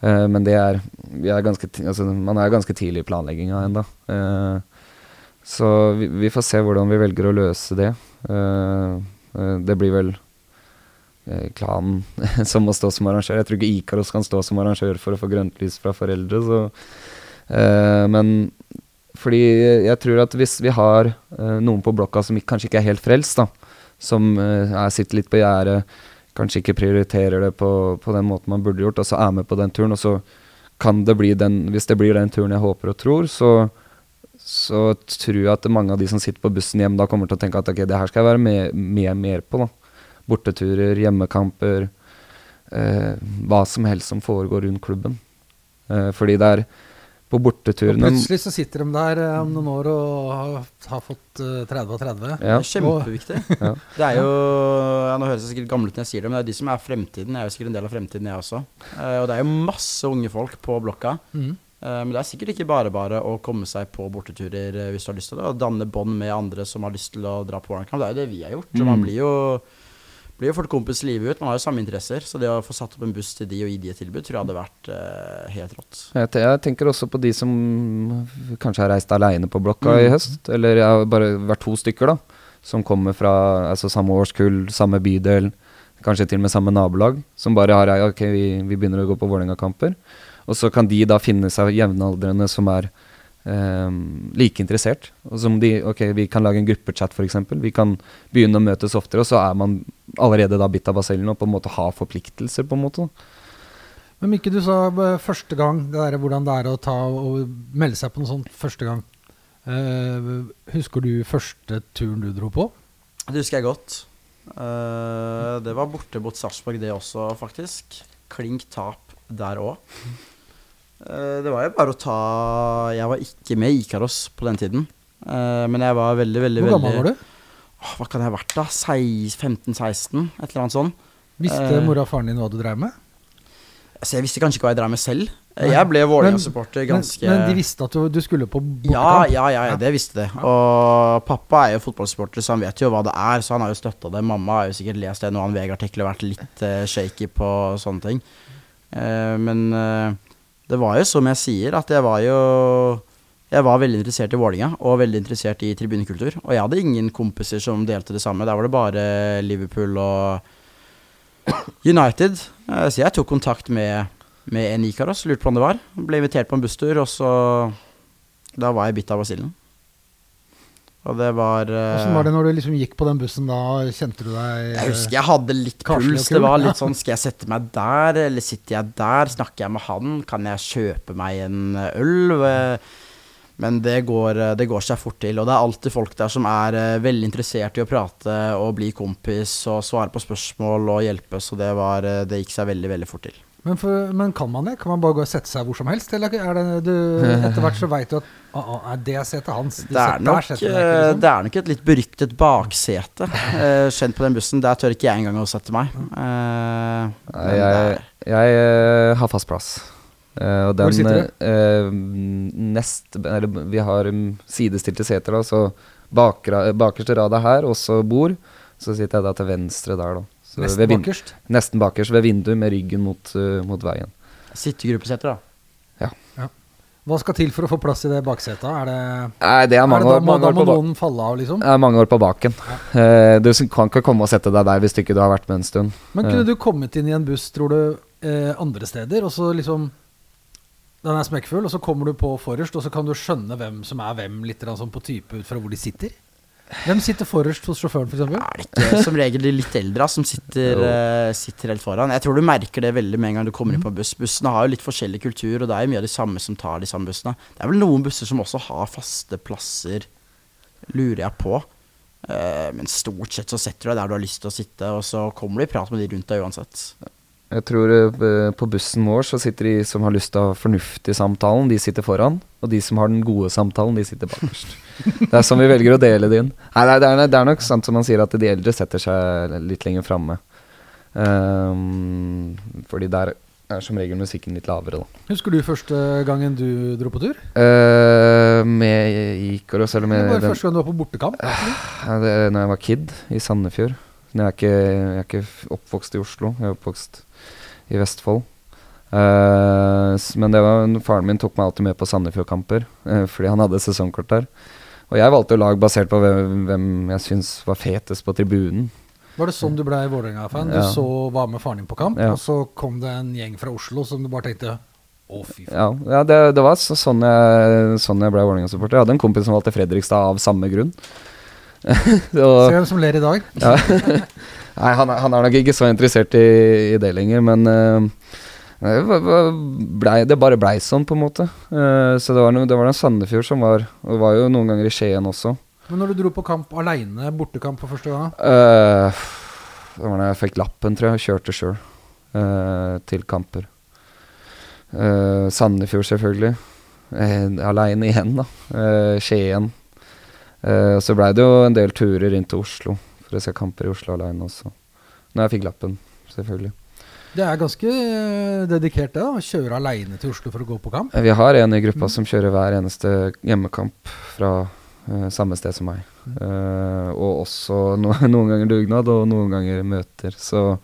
Eh, men det er, vi er ganske, altså, man er ganske tidlig i planlegginga ennå. Eh, så vi, vi får se hvordan vi velger å løse det. Eh, eh, det blir vel klanen som må stå som arrangør. Jeg tror ikke Ikaros kan stå som arrangør for å få grønt lys fra foreldre. Så, uh, men fordi jeg tror at hvis vi har uh, noen på blokka som ikke, kanskje ikke er helt frelst, da, som uh, er, sitter litt på gjerdet, kanskje ikke prioriterer det på, på den måten man burde gjort, og så er med på den turen, og så kan det bli den Hvis det blir den turen jeg håper og tror, så, så tror jeg at mange av de som sitter på bussen hjem, da kommer til å tenke at ok, det her skal jeg være med, med mer på. da. Borteturer, hjemmekamper, eh, hva som helst som foregår rundt klubben. Eh, fordi det er på Og borteturene plutselig så sitter de der eh, om noen år og har, har fått eh, 30 av 30. ja, Det er kjempeviktig. Ja. Det er jo ja, Nå høres jeg sikkert gammel ut når jeg sier det, men det er de som er fremtiden. Jeg er jo sikkert en del av fremtiden, jeg også. Eh, og det er jo masse unge folk på blokka. Mhm. Eh, men det er sikkert ikke bare bare å komme seg på borteturer eh, hvis du har lyst til det, og danne bånd med andre som har lyst til å dra på Warnerkamp. Det er jo det vi har gjort. Så man Mm. blir jo blir jo fort kompis livet ut. Man har jo samme interesser, så det å få satt opp en buss til de og gi de et tilbud, tror jeg hadde vært eh, helt rått. Jeg, jeg tenker også på de som kanskje har reist aleine på blokka i Mm. høst. Eller jeg har bare vært to stykker, da. Som kommer fra altså, samme årskull, samme bydel, kanskje til og med samme nabolag. Som bare har ei Ok, vi, vi begynner å gå på Vålerenga-kamper. Og så kan de da finne seg jevnaldrende som er eh, like interessert. Og som de Ok, vi kan lage en gruppechat, f.eks. Vi kan begynne å møtes oftere, og så er man allerede da bitt av basillen og på en måte har forpliktelser, på en måte. Men Mikke, du sa eh, første gang, det der, hvordan det er å ta og melde seg på noe sånt første gang. Uh, husker du første turen du dro på? Det husker jeg godt. Uh, det var borte mot Sarpsborg, det også, faktisk. Klink tap der òg. Det var jo bare å ta Jeg var ikke med i Ikaros på den tiden. Eh, men jeg var veldig, veldig Hvor gammel var du? Åh, Hva kan jeg ha vært, da? 15-16? Et eller annet sånt. Visste Eh. mora og faren din hva du dreiv med? Altså, jeg visste kanskje ikke hva jeg dreiv med selv. Eh, Jeg ble Men- Vålerenga-supporter ganske men de visste at du, du skulle på Ja, bortekamp? ja, ja, det visste de. Og pappa er jo fotballsupporter, så han vet jo hva det er. Så han har jo støtta det. Mamma har jo sikkert lest en og annen VG-artikkel og vært litt uh, shaky på sånne ting. Uh, men eh, det var jo som jeg sier, at jeg var jo Jeg var veldig interessert i Vålinga og veldig interessert i tribunekultur. Og jeg hadde ingen kompiser som delte det samme. Der var det bare Liverpool og United. Eh, så jeg tok kontakt med, med en Ikaros, lurte på om det var. Ble invitert på en busstur, og så Da var jeg bitt av basillen. Og det var eh, Hvordan var det når du liksom gikk på den bussen da? Kjente du deg Jeg husker jeg hadde litt puls. Det var litt sånn Skal jeg sette meg der, eller sitter jeg der? Snakker jeg med han? Kan jeg kjøpe meg en eh, øl? Eh, Men det går, eh, det går seg fort til. Og det er alltid folk der som er eh, veldig interessert i å prate og bli kompis og svare på spørsmål og hjelpe, så det, var, eh, det gikk seg veldig, veldig fort til. Men, for, men kan man det? Kan man bare gå og sette seg hvor som helst? Eller er det du, etter hvert så veit du at ah, ah, er det setet hans? De Det er, der nok, eh, ikke, liksom. det er nok et litt beryktet baksete Uh, kjent på den bussen. Der tør ikke jeg engang å sette meg. Uh, jeg, jeg, jeg eh, har fast plass. Uh, og Hvor sitter du? eh, nest Eller vi har um, sidestilte seter, da, så bakra, bakerste rad er her, også bord. Så sitter jeg da til venstre der, da. Så Nesten bakerst. Nesten bakerst ved vinduet med ryggen mot, uh, mot veien. Sittegruppeseter, da. Ja Hva skal til for å få plass i det baksetet? Er det, Nei, det er er det da, år, mange, da år må på, noen falle av, liksom? det er mange år på baken. Eh, du kan ikke komme og sette deg der hvis ikke du har vært med en stund. Men kunne kunne du kommet inn i en buss, tror du, andre steder, og så liksom Den er smekkfull, og så kommer du på forrest, og så kan du skjønne hvem som er hvem, litt grann sånn på type ut fra hvor de sitter? Hvem sitter forrest hos sjåføren, f.eks.? Er det ikke som regel de litt eldre som sitter, eh, sitter helt foran? Jeg tror du merker det veldig med en gang du kommer inn på buss. Bussene har jo litt forskjellig kultur, og det er jo mye av de samme som tar de samme bussene. Det er vel noen busser som også har faste plasser, lurer jeg på. Uh, men stort sett så setter du deg der du har lyst til å sitte, og så kommer du i prat med de rundt deg uansett. Jeg tror eh, på bussen vår så sitter de som har lyst til å ha fornuftig samtalen, de sitter foran. Og de som har den gode samtalen, de sitter bakerst. det er sånn vi velger å dele det inn. Nei, det, er, det er nok sant som man sier at de eldre setter seg litt lenger framme. Um, fordi der er som regel musikken litt lavere, da. Husker du første gangen du dro på tur? Uh, med Ikaros, eller med Det var den, første gang du var på bortekamp? Uh, det, Når jeg var kid i Sandefjord. Jeg er, ikke, jeg er ikke oppvokst i Oslo, jeg er oppvokst i Vestfold. Uh, men det var, faren min tok meg alltid med på Sandefjord-kamper, uh, fordi han hadde sesongkort der. Og jeg valgte jo lag basert på hvem, hvem jeg syns var fetest på tribunen. Var det sånn du ble Vålerenga-fan? Du Ja. så var med faren din på kamp, Ja. og så kom det en gjeng fra Oslo som du bare tenkte Å, fy faen. Ja, ja det, det var så, sånn jeg, sånn jeg ble Vålerenga-supporter. Jeg hadde en kompis som valgte Fredrikstad av samme grunn. Se hvem som ler i dag. Nei, han, han er nok ikke så interessert i, i det lenger, men uh, det, var- var- det bare blei sånn, på en måte. Uh, så det var, no, det var den Sandefjord som var Og det var jo noen ganger i Skien også. Men når du dro på kamp aleine, bortekamp for første gang, Uh, det var da jeg fikk lappen, tror jeg. og Kjørte sjøl til kamper. Uh, Sandefjord, selvfølgelig. Uh, Aleine igjen, da. Uh, Skien. Eh, så blei det jo en del turer inn til Oslo for å se kamper i Oslo aleine også. Når jeg fikk lappen, selvfølgelig. det er ganske eh, dedikert, det. Å kjøre aleine til Oslo for å gå på kamp. Vi har en i gruppa som kjører hver eneste hjemmekamp fra uh, samme sted som meg. Eh, og også no noen ganger dugnad og noen ganger møter. Så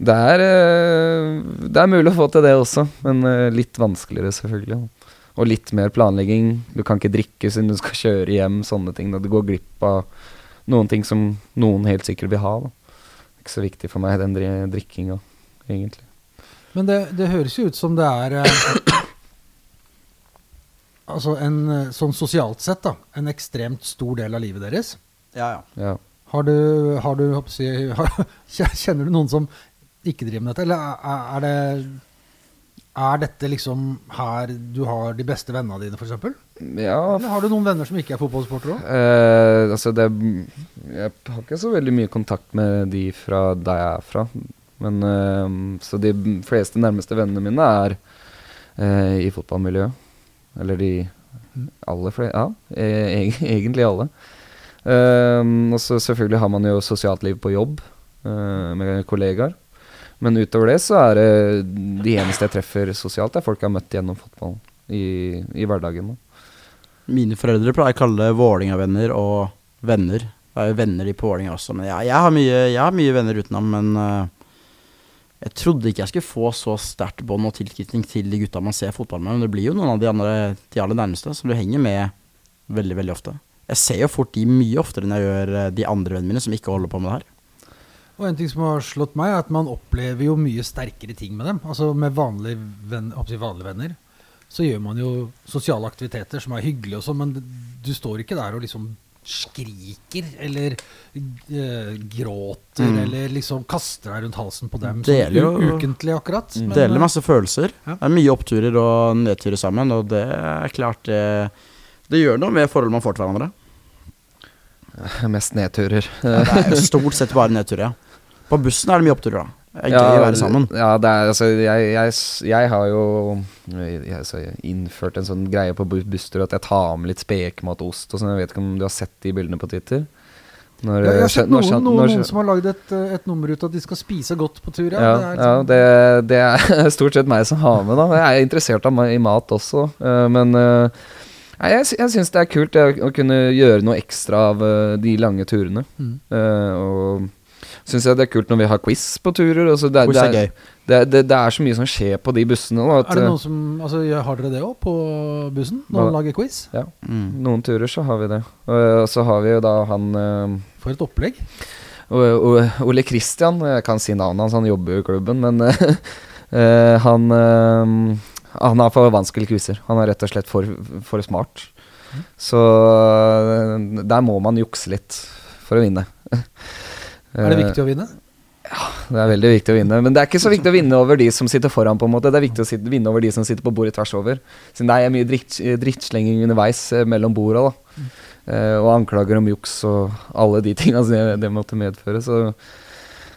det er, uh, det er mulig å få til det også, men litt vanskeligere selvfølgelig. Og litt mer planlegging. Du kan ikke drikke siden du skal kjøre hjem, sånne ting. Da. Du går glipp av noen ting som noen helt sikkert vil ha. Da. Ikke så viktig for meg, den dri drikkinga, egentlig. Men det, det høres jo ut som det er eh, Altså en eh, sånn sosialt sett, da. En ekstremt stor del av livet deres. Ja, ja. Ja. Har du, har du har, Kjenner du noen som ikke driver med dette, eller er, er det Er dette liksom her du har de beste vennene dine, f.eks.? ja, Eller har du noen venner som ikke er fotballsportere òg? Eh, altså det Jeg har ikke så veldig mye kontakt med de fra der jeg er fra. Men eh, Så de fleste nærmeste vennene mine er eh, i fotballmiljøet. Eller de aller fleste Ja, e egentlig alle. Eh, og så selvfølgelig har man jo sosialt liv på jobb eh, med kollegaer. Men utover det så er det de eneste jeg treffer sosialt, er folk jeg har møtt gjennom fotballen i, i hverdagen. Da. Mine foreldre pleier å kalle det Vålinga-venner og venner. Det er jo venner de på Vålinga også, men jeg, jeg, har mye, jeg har mye venner utenom. Men uh, jeg trodde ikke jeg skulle få så sterkt bånd og tilknytning til de gutta man ser fotball med. Men det blir jo noen av de, andre, de aller nærmeste som du henger med veldig, veldig ofte. Jeg ser jo fort de mye oftere enn jeg gjør eh, de andre vennene mine som ikke holder på med det her. Og en ting som har slått meg, er at man opplever jo mye sterkere ting med dem. Altså med vanlige, venn, vanlige venner. Så gjør man jo sosiale aktiviteter som er hyggelige og sånn, men du står ikke der og liksom skriker eller eh, gråter Mm. eller liksom kaster deg rundt halsen på dem Deler sånn jo- ukentlig akkurat. men, Deler eh, masse følelser. Ja. Det er mye oppturer og nedturer sammen, og det er klart det Det gjør noe med forholdet man får til hverandre. Mest nedturer. Det er jo stort sett bare nedturer, ja. På bussen er det mye oppturer, da. Det er gøy å være sammen. Ja, det er, altså, jeg, jeg, jeg har jo jeg, altså, jeg innført en sånn greie på bu- busstur at jeg tar med litt spekemat og ost og sånn. Jeg vet ikke om du har sett de bildene på Twitter? Når, Ja, jeg har eh, sett noen, noen, noen som har lagd et, eh, et nummer ut at de skal spise godt på tur. Ja, ja, det er ja liksom- det, det er stort sett meg som har med, da. Jeg er interessert av i mat også, eh, men nei, jeg, jeg syns det er kult det, å kunne gjøre noe ekstra av de lange turene. Mm. Eh, og syns jeg det er kult når vi har quiz på turer. Altså det, Quiz det, er gøy. Det, det, det er så mye som skjer på de bussene. Da, at, Er det eh, noen som altså, Har dere det òg på bussen? Når Noen lager quiz? ja, Mm. noen turer så har vi det. Og, og så har vi jo da han uh, For et opplegg. Ole Kristian, jeg kan si navnet hans, han jobber jo i klubben, men eh, han eh, Han har for vanskelige quizer. Han er rett og slett for, for smart. Så eh, der må man jukse litt for å vinne. Er det viktig å vinne? Ja, Det er veldig viktig å vinne. Men det er ikke så viktig å vinne over de som sitter foran. på en måte Det er viktig å sitte, vinne over de som sitter på bordet tvers over. Siden det er mye dritt, drittslenging underveis eh, mellom borda. da eh, Og anklager om juks og alle de tinga det, det måtte medføre. Så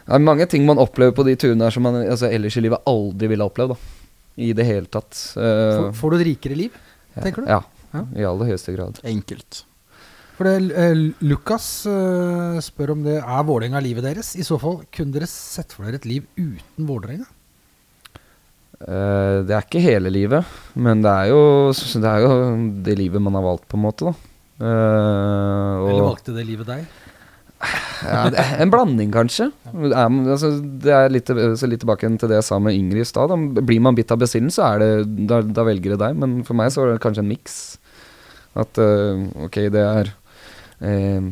det er mange ting man opplever på de turene her som man altså, ellers i livet aldri ville opplevd. da I det hele tatt. Eh, Får, får du et rikere liv, tenker du? Ja, Ja. i aller høyeste grad. Enkelt. For det, eh, Lukas eh, spør om det er Vålerenga livet deres. I så fall, kunne dere sett for dere et liv uten Vålerenga? Eh, det er ikke hele livet, men det er, jo, det er jo det livet man har valgt, på en måte. Eh, Eller valgte det livet deg? ja, en blanding, kanskje. Ja. altså, det er litt, så litt tilbake til det jeg sa med Ingrid i stad. Blir man bitt av basillen, så er det, da, da velger det deg. Men for meg så var det kanskje en miks. At uh, ok, det er eh,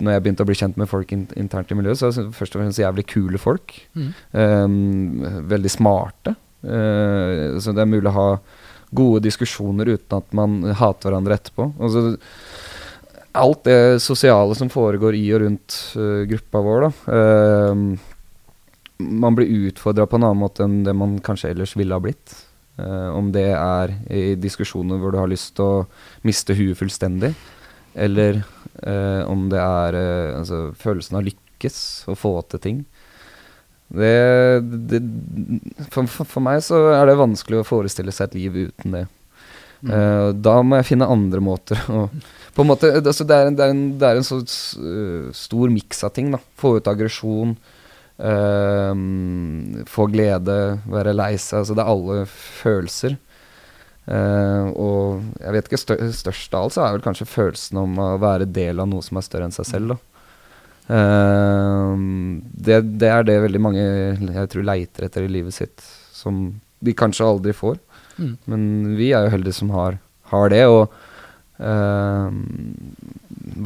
Når jeg begynte å bli kjent med folk in, internt i miljøet, så er det først og fremst jævlig kule folk. Mm. Eh, veldig smarte. Eh, så det er mulig å ha gode diskusjoner uten at man hater hverandre etterpå. Altså, alt det sosiale som foregår i og rundt uh, gruppa vår, da. eh, man blir utfordra på en annen måte enn det man kanskje ellers ville ha blitt. Eh, om det er i diskusjoner hvor du har lyst til å miste huet fullstendig, eller eh, om det er uh, altså, følelsen av lykkes å få til ting. Det, det for, for, meg så er det vanskelig å forestille seg et liv uten det. Eh, da må jeg finne andre måter å på en måte, altså det, er en, det, er en, det er en så stor miks av ting. da Få ut aggresjon, få glede, være lei seg. Altså det er alle følelser. Eh, og jeg vet ikke, stør, størst av alt så er vel kanskje følelsen om å være del av noe som er større enn seg selv. Ehm, det, det er det veldig mange jeg tror leiter etter i livet sitt, som de kanskje aldri får. Mm. Men vi er jo heldige som har, har det, og uh,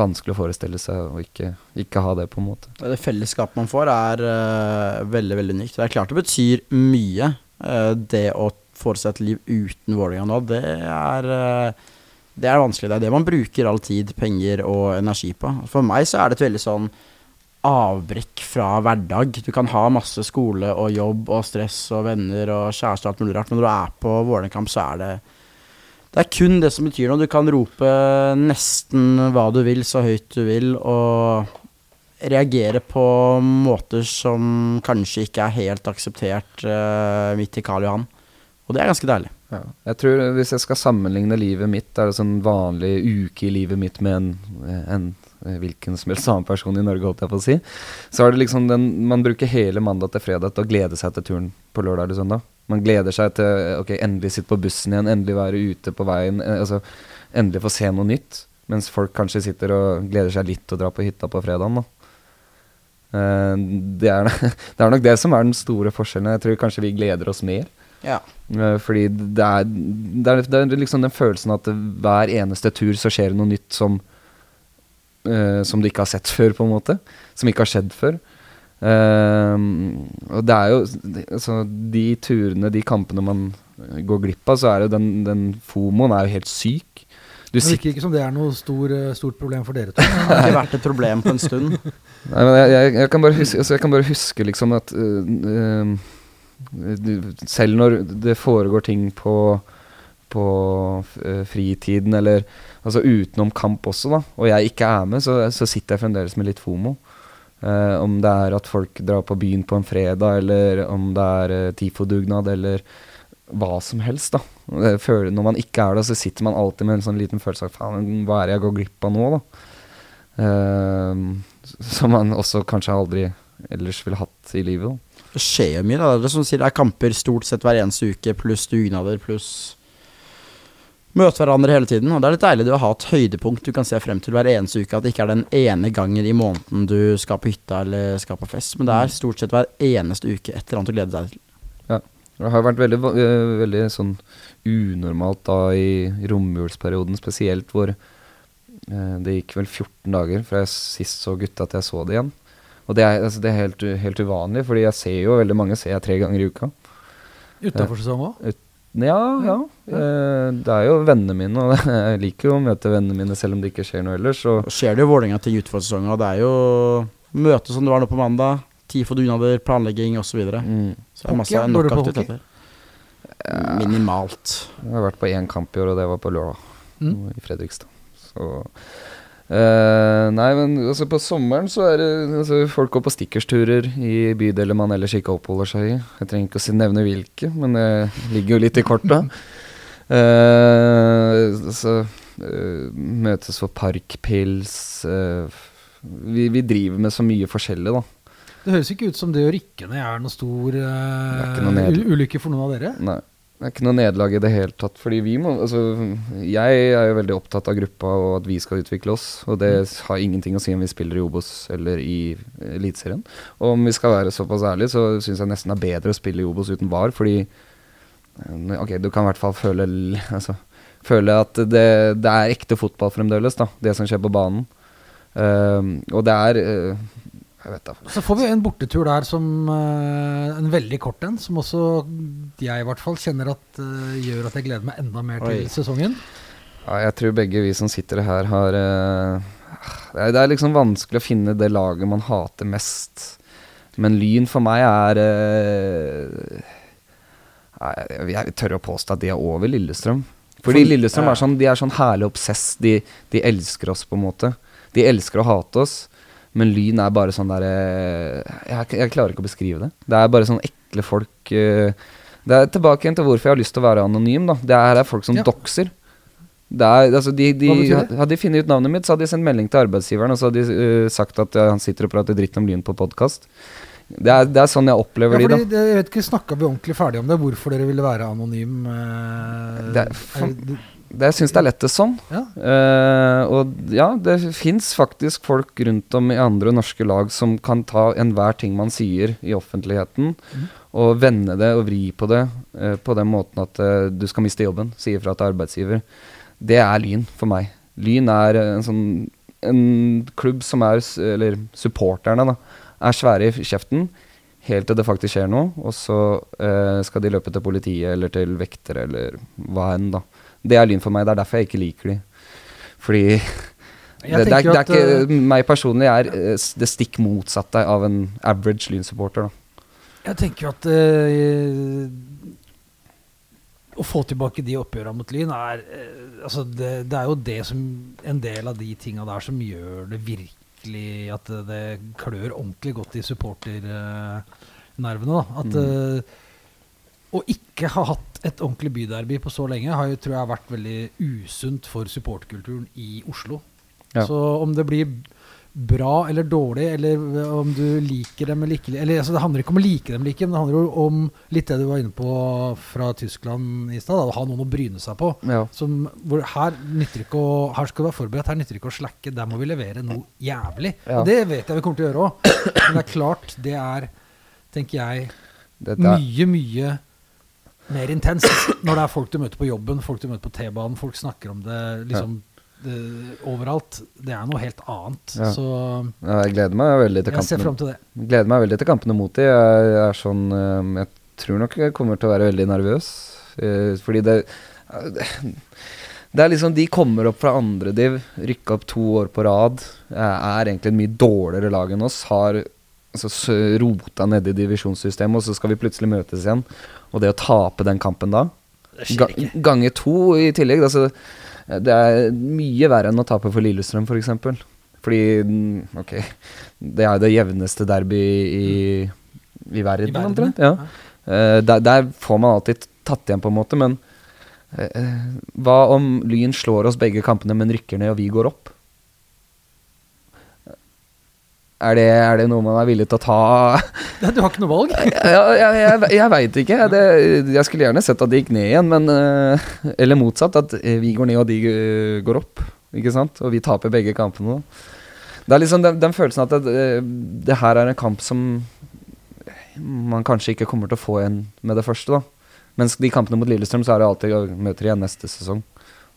vanskelig å forestille seg å ikke, ikke ha det, på en måte. Det fellesskapet man får, er veldig veldig unikt. Det er klart det betyr mye, det å forestille et liv uten Vålerenga nå. Det er, eh, det er vanskelig. Det er det man bruker all tid, penger og energi på. For meg så er det et veldig sånn avbrekk fra hverdag. Du kan ha masse skole og jobb og stress og venner og kjæreste og alt mulig rart, men når du er på Vålerenga-kamp, så er det det er kun det som betyr noe. Du kan rope nesten hva du vil, så høyt du vil, og reagere på måter som kanskje ikke er helt akseptert uh, midt i Karl Johan. Og det er ganske deilig. Ja. Jeg tror Hvis jeg skal sammenligne livet mitt, er det sånn vanlig uke i livet mitt med en, en eh, hvilken som helst annen person i Norge, holdt jeg på å si, så er det liksom den Man bruker hele mandag til fredag til å glede seg til turen på lørdag eller søndag. Man gleder seg til ok, endelig sitte på bussen igjen, endelig være ute på veien. Eh, altså Endelig få se noe nytt. Mens folk kanskje sitter og gleder seg litt til å dra på hytta på fredagen. da. Eh, det, er, det er nok det som er den store forskjellen. Jeg tror kanskje vi gleder oss mer. Ja. Eh, Fordi det er, det, er, det er liksom den følelsen at hver eneste tur så skjer det noe nytt som uh, Som du ikke har sett før, på en måte. Som ikke har skjedd før. Uh, og det er jo altså, De turene, de kampene man går glipp av, så er jo den, den fomoen er jo helt syk. Du Det virker ikke som det er noe stor, eh, stort problem for dere to. Det har ikke vært et problem på en stund. Nei, men jeg, jeg, jeg, kan bare huske, altså jeg kan bare huske liksom at uh, Selv når det foregår ting på, på øh, fritiden, eller altså utenom kamp også, da, og jeg ikke er med, så, så sitter jeg fremdeles med litt fomo. Eh, om det er at folk drar på byen på en fredag, eller om det er eh, TIFO-dugnad, eller hva som helst. da føler, Når man ikke er der, så sitter man alltid med en sånn liten følelse av faen, hva er det jeg går glipp av nå, da? Eh, som man også kanskje aldri ellers ville hatt i livet. Da. Det skjer jo mye. da Det er som sier, det er kamper stort sett hver eneste uke, pluss dugnader, pluss Møte hverandre hele tiden. Og det er litt deilig å ha et høydepunkt du kan se frem til hver eneste uke. At det ikke er den ene gangen i måneden du skal på hytta eller skal på fest. Men det er stort sett hver eneste uke et eller annet å glede seg til. Det har vært veldig, øh, veldig sånn unormalt da i romjulsperioden spesielt, hvor eh, det gikk vel 14 dager fra jeg sist så gutta til jeg så det igjen. Og det er, altså, det er helt, helt uvanlig, fordi jeg ser jo veldig mange ser jeg tre ganger i uka. Utafor sesong òg? Ja, ja. Eh, det er jo vennene mine, og jeg liker jo å møte vennene mine selv om det ikke skjer noe ellers. Og skjer det jo Vålerenga ting utenfor sesongen, og det er jo møte som det var nå på mandag. Tid for dugnader, planlegging osv. Så, mm, så det er masse nok aktiviteter. Minimalt. jeg har vært på én kamp i år, og det var på lørdag. Mm. i Fredrikstad. Så eh, Nei, men altså på sommeren så er det altså, Folk går på stikkersturer i bydeler man ellers ikke oppholder seg i. Jeg trenger ikke å si, nevne hvilke, men det ligger jo litt i korta. Uh, så uh, møtes for parkpils vi, vi driver med så mye forskjellig, da. Det høres ikke ut som det å rykke ned er noe stor er noe ulykke for noen av dere. Nei. Det er ikke noe nederlag i det hele tatt. Fordi vi må Altså, jeg er jo veldig opptatt av gruppa og at vi skal utvikle oss. Og det har ingenting å si om vi spiller i Obos eller i Eliteserien. Og om vi skal være såpass ærlige, så syns jeg nesten det er bedre å spille i Obos uten VAR, fordi eh, Ok, du kan i hvert fall føle Altså føle at det, det er ekte fotball fremdeles, da. Det som skjer på banen. Ehm, og det er da. Så får vi en bortetur der som eh, en veldig kort en, som også jeg i hvert fall kjenner at eh, gjør at jeg gleder meg enda mer til Oi. sesongen. Ja, jeg tror begge vi som sitter her har eh, det, er, liksom vanskelig å finne det laget man hater mest. Men Lyn for meg er jeg, tør å påstå at de er over Lillestrøm. Fordi For- Lillestrøm er sånn, de er sånn herlig obsess. De, de elsker oss, på en måte. De elsker å hate oss. Men Lyn er bare sånn der eh, jeg, jeg klarer ikke å beskrive det. Det er bare sånn ekle folk eh, Det er tilbake igjen til hvorfor jeg har lyst til å være anonym. da Det er, er folk som Ja. dokser. Det er, altså de, de, hadde de funnet ut navnet mitt, så hadde de sendt melding til arbeidsgiveren og så hadde de uh, sagt at han sitter og prater dritt om Lyn på podkast. Det, det er sånn jeg Ja, opplever fordi, de, da. jeg vet ikke, Snakka vi ordentlig ferdig om det? Hvorfor dere ville være anonym? Uh, Det er for, er det- Det, jeg syns det er lettest sånn. ja. Uh, og ja, det fins faktisk folk rundt om i andre norske lag som kan ta enhver ting man sier i offentligheten, mm. og vende det og vri på det uh, på den måten at uh, du skal miste jobben, sier fra til arbeidsgiver. Det er Lyn for meg. Lyn er en sånn en klubb som er Eller supporterne, da. Er svære i kjeften helt til det faktisk skjer noe, og så skal de løpe til politiet eller til vektere eller hva enn, da. Det er Lyn for meg. Det er derfor jeg ikke liker de. Fordi det, det, er, det er ikke eh, Meg personlig er eh, det stikk motsatte av en average Lyn-supporter. Jeg tenker jo at øh, å få tilbake de oppgjørene mot Lyn er øh, altså det, det er jo det som en del av de tinga der som gjør det virkelig At det, det klør ordentlig godt i supporternervene. Øh, At Mm. Å ikke ha hatt et ordentlig byderby på så lenge har jo, tror jeg har vært veldig usunt for supportkulturen i Oslo. Ja. Så om det blir bra eller dårlig, eller om du liker dem eller ikke eller, altså Det handler ikke om å like dem eller ikke, men det handler jo om litt det du var inne på fra Tyskland i stad. Å ha noen å bryne seg på. Ja. Som, her, nytter ikke å, her skal du være forberedt, her nytter det ikke å slakke. Der må vi levere noe jævlig. Ja. Og det vet jeg vi kommer til å gjøre òg. Men det er klart, det er, tenker jeg, Dette mye, mye mer intenst når det er folk du møter på jobben, folk du møter på T-banen, folk snakker om det liksom det, overalt. Det er noe helt annet. Ja. Så ja, jeg gleder meg veldig til jeg ser kampene. fram til det. Gleder meg veldig til kampene mot de. Jeg, er sånn eh, Jeg tror nok jeg kommer til å være veldig nervøs. eh, fordi det Det er liksom De kommer opp fra andre div, rykka opp to år på rad. Er egentlig en mye dårligere lag enn oss. Har altså, rota nedi divisjonssystemet, og så skal vi plutselig møtes igjen. Og det å tape den kampen da ga, Gange to i tillegg. Altså, det er mye verre enn å tape for Lillestrøm, f.eks. For eksempel. Fordi mm, ok, det er jo det jevneste derby i, i verden, I verden, omtrent. Ja. Eh, der, der får man alltid tatt igjen, på en måte, men eh, hva om Lyn slår oss begge kampene, men rykker ned, og vi går opp? Er det, er det noe man er villig til å ta Du har ikke noe valg? ja, jeg, jeg, jeg veit ikke. Det, jeg skulle gjerne sett at de gikk ned igjen, men eh, Eller motsatt, at eh, vi går ned og de eh, går opp. Ikke sant? Og vi taper begge kampene. Det er liksom den, den følelsen at det, det her er en kamp som man kanskje ikke kommer til å få igjen med det første. da. Mens de kampene mot Lillestrøm, så er det alltid å møte igjen neste sesong.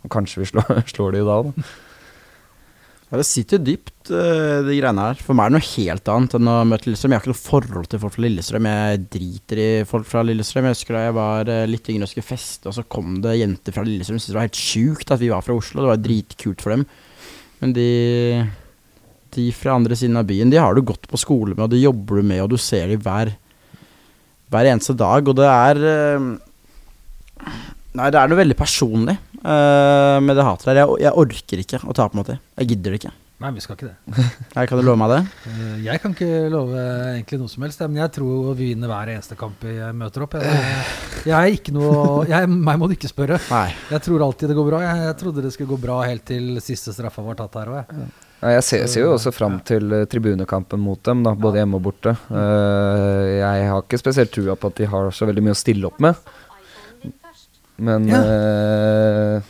Og kanskje vi slår, slår de da òg, da. Ja, det sitter dypt, eh, de greiene her. For meg er det noe helt annet enn å møte Lillestrøm. Jeg har ikke noe forhold til folk fra Lillestrøm. Jeg driter i folk fra Lillestrøm. Jeg husker da jeg var eh, litt yngre og skulle feste, og så kom det jenter fra Lillestrøm. Syntes det var helt sjukt at vi var fra Oslo. Det var dritkult for dem. Men de de fra andre siden av byen, de har du gått på skole med, og de jobber du med, og du ser dem hver, hver eneste dag. Og det er eh, Nei, det er noe veldig personlig uh, med det hatet der. Jeg, jeg orker ikke å tape mot det. Jeg gidder det ikke. Nei, vi skal ikke det. Nei, kan du love meg det? Uh, Jeg kan ikke love egentlig noe som helst, men jeg tror vi vinner hver eneste kamp jeg møter opp. Jeg, jeg er ikke noe jeg, Meg må du ikke spørre. Nei. Jeg tror alltid det går bra. Jeg, jeg trodde det skulle gå bra helt til siste straffa var tatt her òg. Nei, jeg ser, ser jo også fram til eh, tribunekampen mot dem, da, både hjemme og borte. Eh, jeg har ikke spesielt trua på at de har så veldig mye å stille opp med. Men Ja. uh,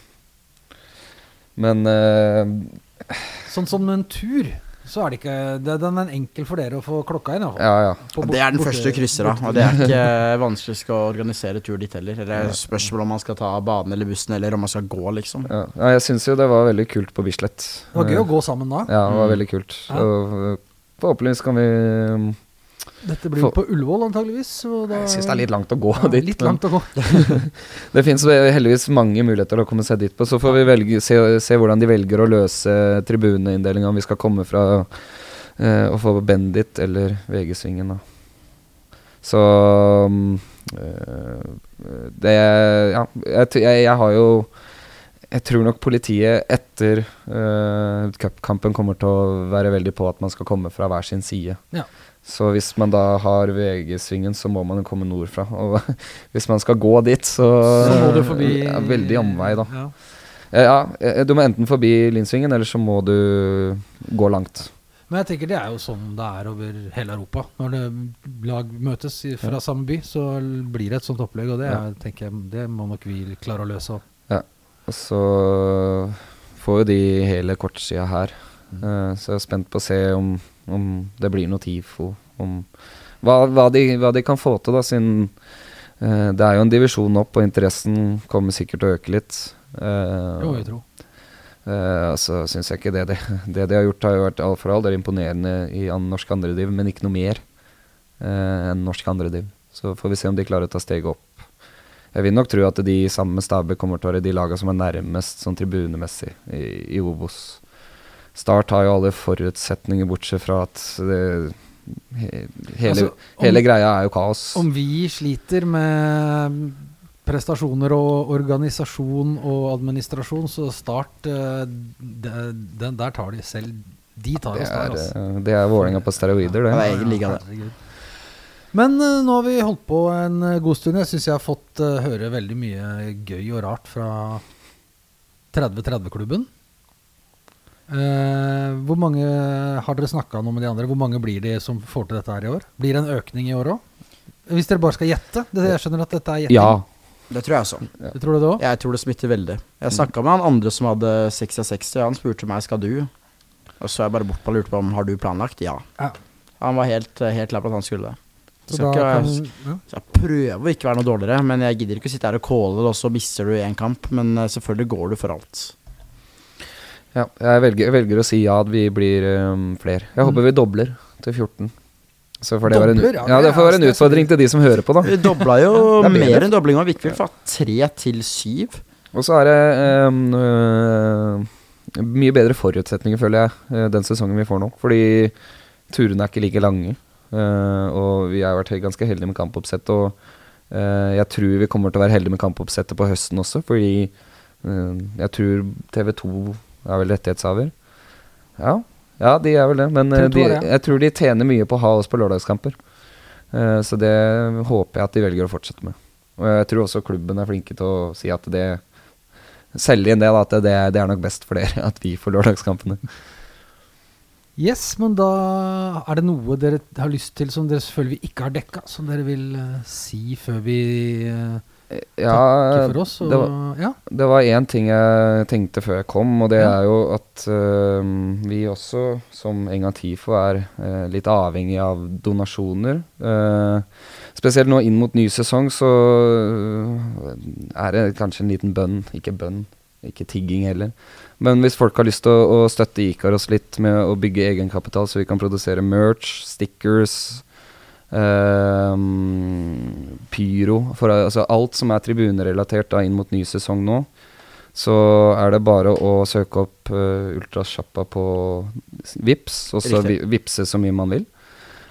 Men uh, Sånn som en tur, så er det ikke det, Den er enkel for dere å få klokka inn, iallfall. ja, ja. Det er den borte- første du krysser av, og det er ikke vanskelig å organisere tur dit heller. Det er spørsmål om man skal ta banen eller bussen, eller om man skal gå, liksom. ja. ja jeg syns jo det var veldig kult på Bislett. Det var gøy å gå sammen da. Ja, det var Mm. veldig kult. Ja. Og eh, forhåpentligvis kan vi Dette blir jo på Ullevål, antageligvis. Jeg syns det er litt langt å gå ja, dit. Litt langt å gå. Det fins heldigvis mange muligheter til å komme seg dit på. Så får vi velge, se, se hvordan de velger å løse tribuneinndelinga, om vi skal komme fra eh, å få Bendit eller VG-svingen. Så eh, Det Ja, jeg, jeg, jeg har jo Jeg tror nok politiet etter uh, cupkampen kommer til å være veldig på at man skal komme fra hver sin side. Ja. Så hvis man da har VG-svingen, så må man jo komme nordfra. Og hvis man skal gå dit, så, Så må du forbi ja, Veldig omvei, da. Ja. Eh, Ja, eh, du må enten forbi Linsvingen, eller så må du gå langt. Men jeg tenker det er jo sånn det er over hele Europa. Når lag møtes fra samme by, så blir det et sånt opplegg. Og det, er, tenker jeg, det må nok vi klare å løse. ja, Og så får jo de hele kortsida her. Eh, så jeg er spent på å se om, om det blir noe TIFO. Om hva, hva, de, hva de kan få til, da, siden uh, det er jo en divisjon opp, og interessen kommer sikkert til å øke litt. Uh, Det jeg tror. Uh, Eh, så syns jeg ikke det, det Det de har gjort, har jo vært all for all er imponerende i an norsk andrediv, men ikke noe mer uh, enn norsk andrediv. Så får vi se om de klarer å ta steget opp. Jeg vil nok tro at de sammen med Stabæk kommer til å være de lagene som er nærmest sånn tribunemessig i, i Obos. Start har jo alle forutsetninger, bortsett fra at det, he, hele, Altså, om- hele greia er jo kaos. Om vi sliter med prestasjoner og organisasjon og administrasjon, så Start eh, det- Den der tar de selv. De tar det oss der, er, altså. eh, det er Vålerenga på steroider, det. Ja, det er egen. Men eh, nå har vi holdt på en god stund. Jeg syns jeg har fått høre veldig mye gøy og rart fra 30-30-klubben. Eh, hvor mange har dere snakka noe med de andre? Hvor mange blir de som får til dette her i år? Blir det en økning i år òg? Hvis dere bare skal gjette? Det, jeg skjønner at dette er gjetting. Ja. Det tror jeg også. Du tror det det òg? Jeg tror det smitter veldig. Jeg snakka med han andre som hadde 60 av 60, og han spurte meg skal du. Og så er jeg bare bort på og lurte på om har du planlagt. Ja. Ja. Han var helt, helt klar på at han skulle det. Så så da ikke, kan, jeg, ja. så jeg prøver å ikke være noe dårligere, men jeg gidder ikke å sitte her og calle og så mister du én kamp. Men eh, selvfølgelig går du for alt. Ja, jeg velger, jeg velger å si ja, at vi blir um, flere. Jeg håper vi dobler til 14. Så får det være en, Dobler, ja, det får være en utfordring til de som hører på, da. Vi dobla jo er mer enn doblinga. Vi gikk vel fra tre til syv. Og så er det um, uh, mye bedre forutsetninger, føler jeg, øh, den sesongen vi får nå. Fordi turene er ikke like lange. Uh, og vi har vært ganske heldige med kampoppsett. Og uh, jeg tror vi kommer til å være heldige med kampoppsettet på høsten også, fordi jeg tror TV2 er vel rettighetshaver. Ja, ja, de er vel det. Men TV2 de, det, ja. jeg tror de tjener mye på å ha oss på lørdagskamper. Eh, så det håper jeg at de velger å fortsette med. Og jeg tror også klubben er flinke til å si at det Selge inn det, da, at det, det er nok best for dere at vi får lørdagskampene. Yes, men da er det noe dere har lyst til som dere selvfølgelig ikke har dekka, som dere vil eh, si før vi uh, Ja, takke for oss? Og, det var- ja. Det var én ting jeg tenkte før jeg kom, og det Ja. er jo at uh, vi også, som Enga Tifo, er uh, litt avhengig av donasjoner. Uh, spesielt nå inn mot ny sesong, så er det kanskje en liten bønn. Ikke bønn, ikke tigging heller. Men hvis folk har lyst til å, å støtte Ikaros litt med å bygge egenkapital, så vi kan produsere merch, stickers pyro for, altså Alt som er tribunerelatert da, inn mot ny sesong nå. Så er det bare å søke opp uh, Ultrasjappa på Vips og så vi, vippse så mye man vil.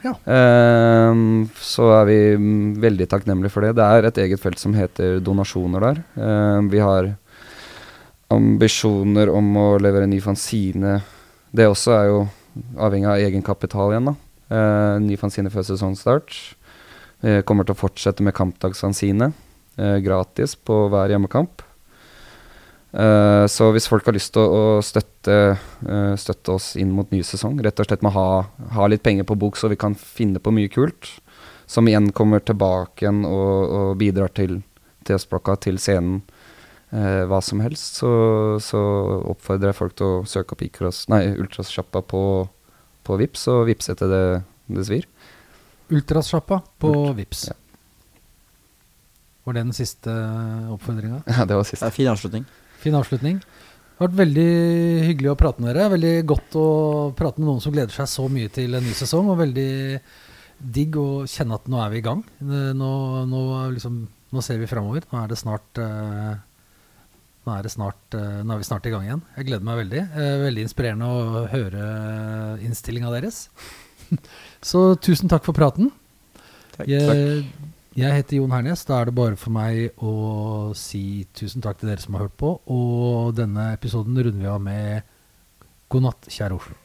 Ja. Uh, så er vi mm, veldig takknemlige for det. Det er et eget felt som heter donasjoner der. Uh, vi har ambisjoner om å levere ny fanzine. Det også er jo avhengig av egenkapital igjen, da. Eh, ny fanzine før sesongstart. Uh, kommer til å fortsette med kampdagsfanzine. uh, gratis på hver hjemmekamp. Uh, så hvis folk har lyst til å, å støtte, uh, støtte oss inn mot ny sesong, rett og slett med å ha, ha litt penger på bok så vi kan finne på mye kult, som igjen kommer tilbake igjen og, og bidrar til TS-blokka, til scenen, uh, hva som helst, så, så oppfordrer jeg folk til å søke opp Ultras-sjappa på, på Vips og vippse til det det svir. Ultrasjappa på Ult- Vips. ja. Var det den siste oppfordringa? Ja, det var Det sist. er fin avslutning. Fin avslutning. Det har vært veldig hyggelig å prate med dere. Veldig godt å prate med noen som gleder seg så mye til en ny sesong. Og veldig digg å kjenne at nå er vi i gang. Nå, nå, liksom, nå ser vi framover. Nå er det snart eh, nå er, det snart, eh, nå er vi snart i gang igjen. Jeg gleder meg veldig. Eh, Veldig inspirerende å høre innstillinga deres. Så tusen takk for praten. Takk. Jeg, jeg heter Jon Hernes. Da er det bare for meg å si tusen takk til dere som har hørt på. Og denne episoden runder vi av med God natt, kjære Oslo.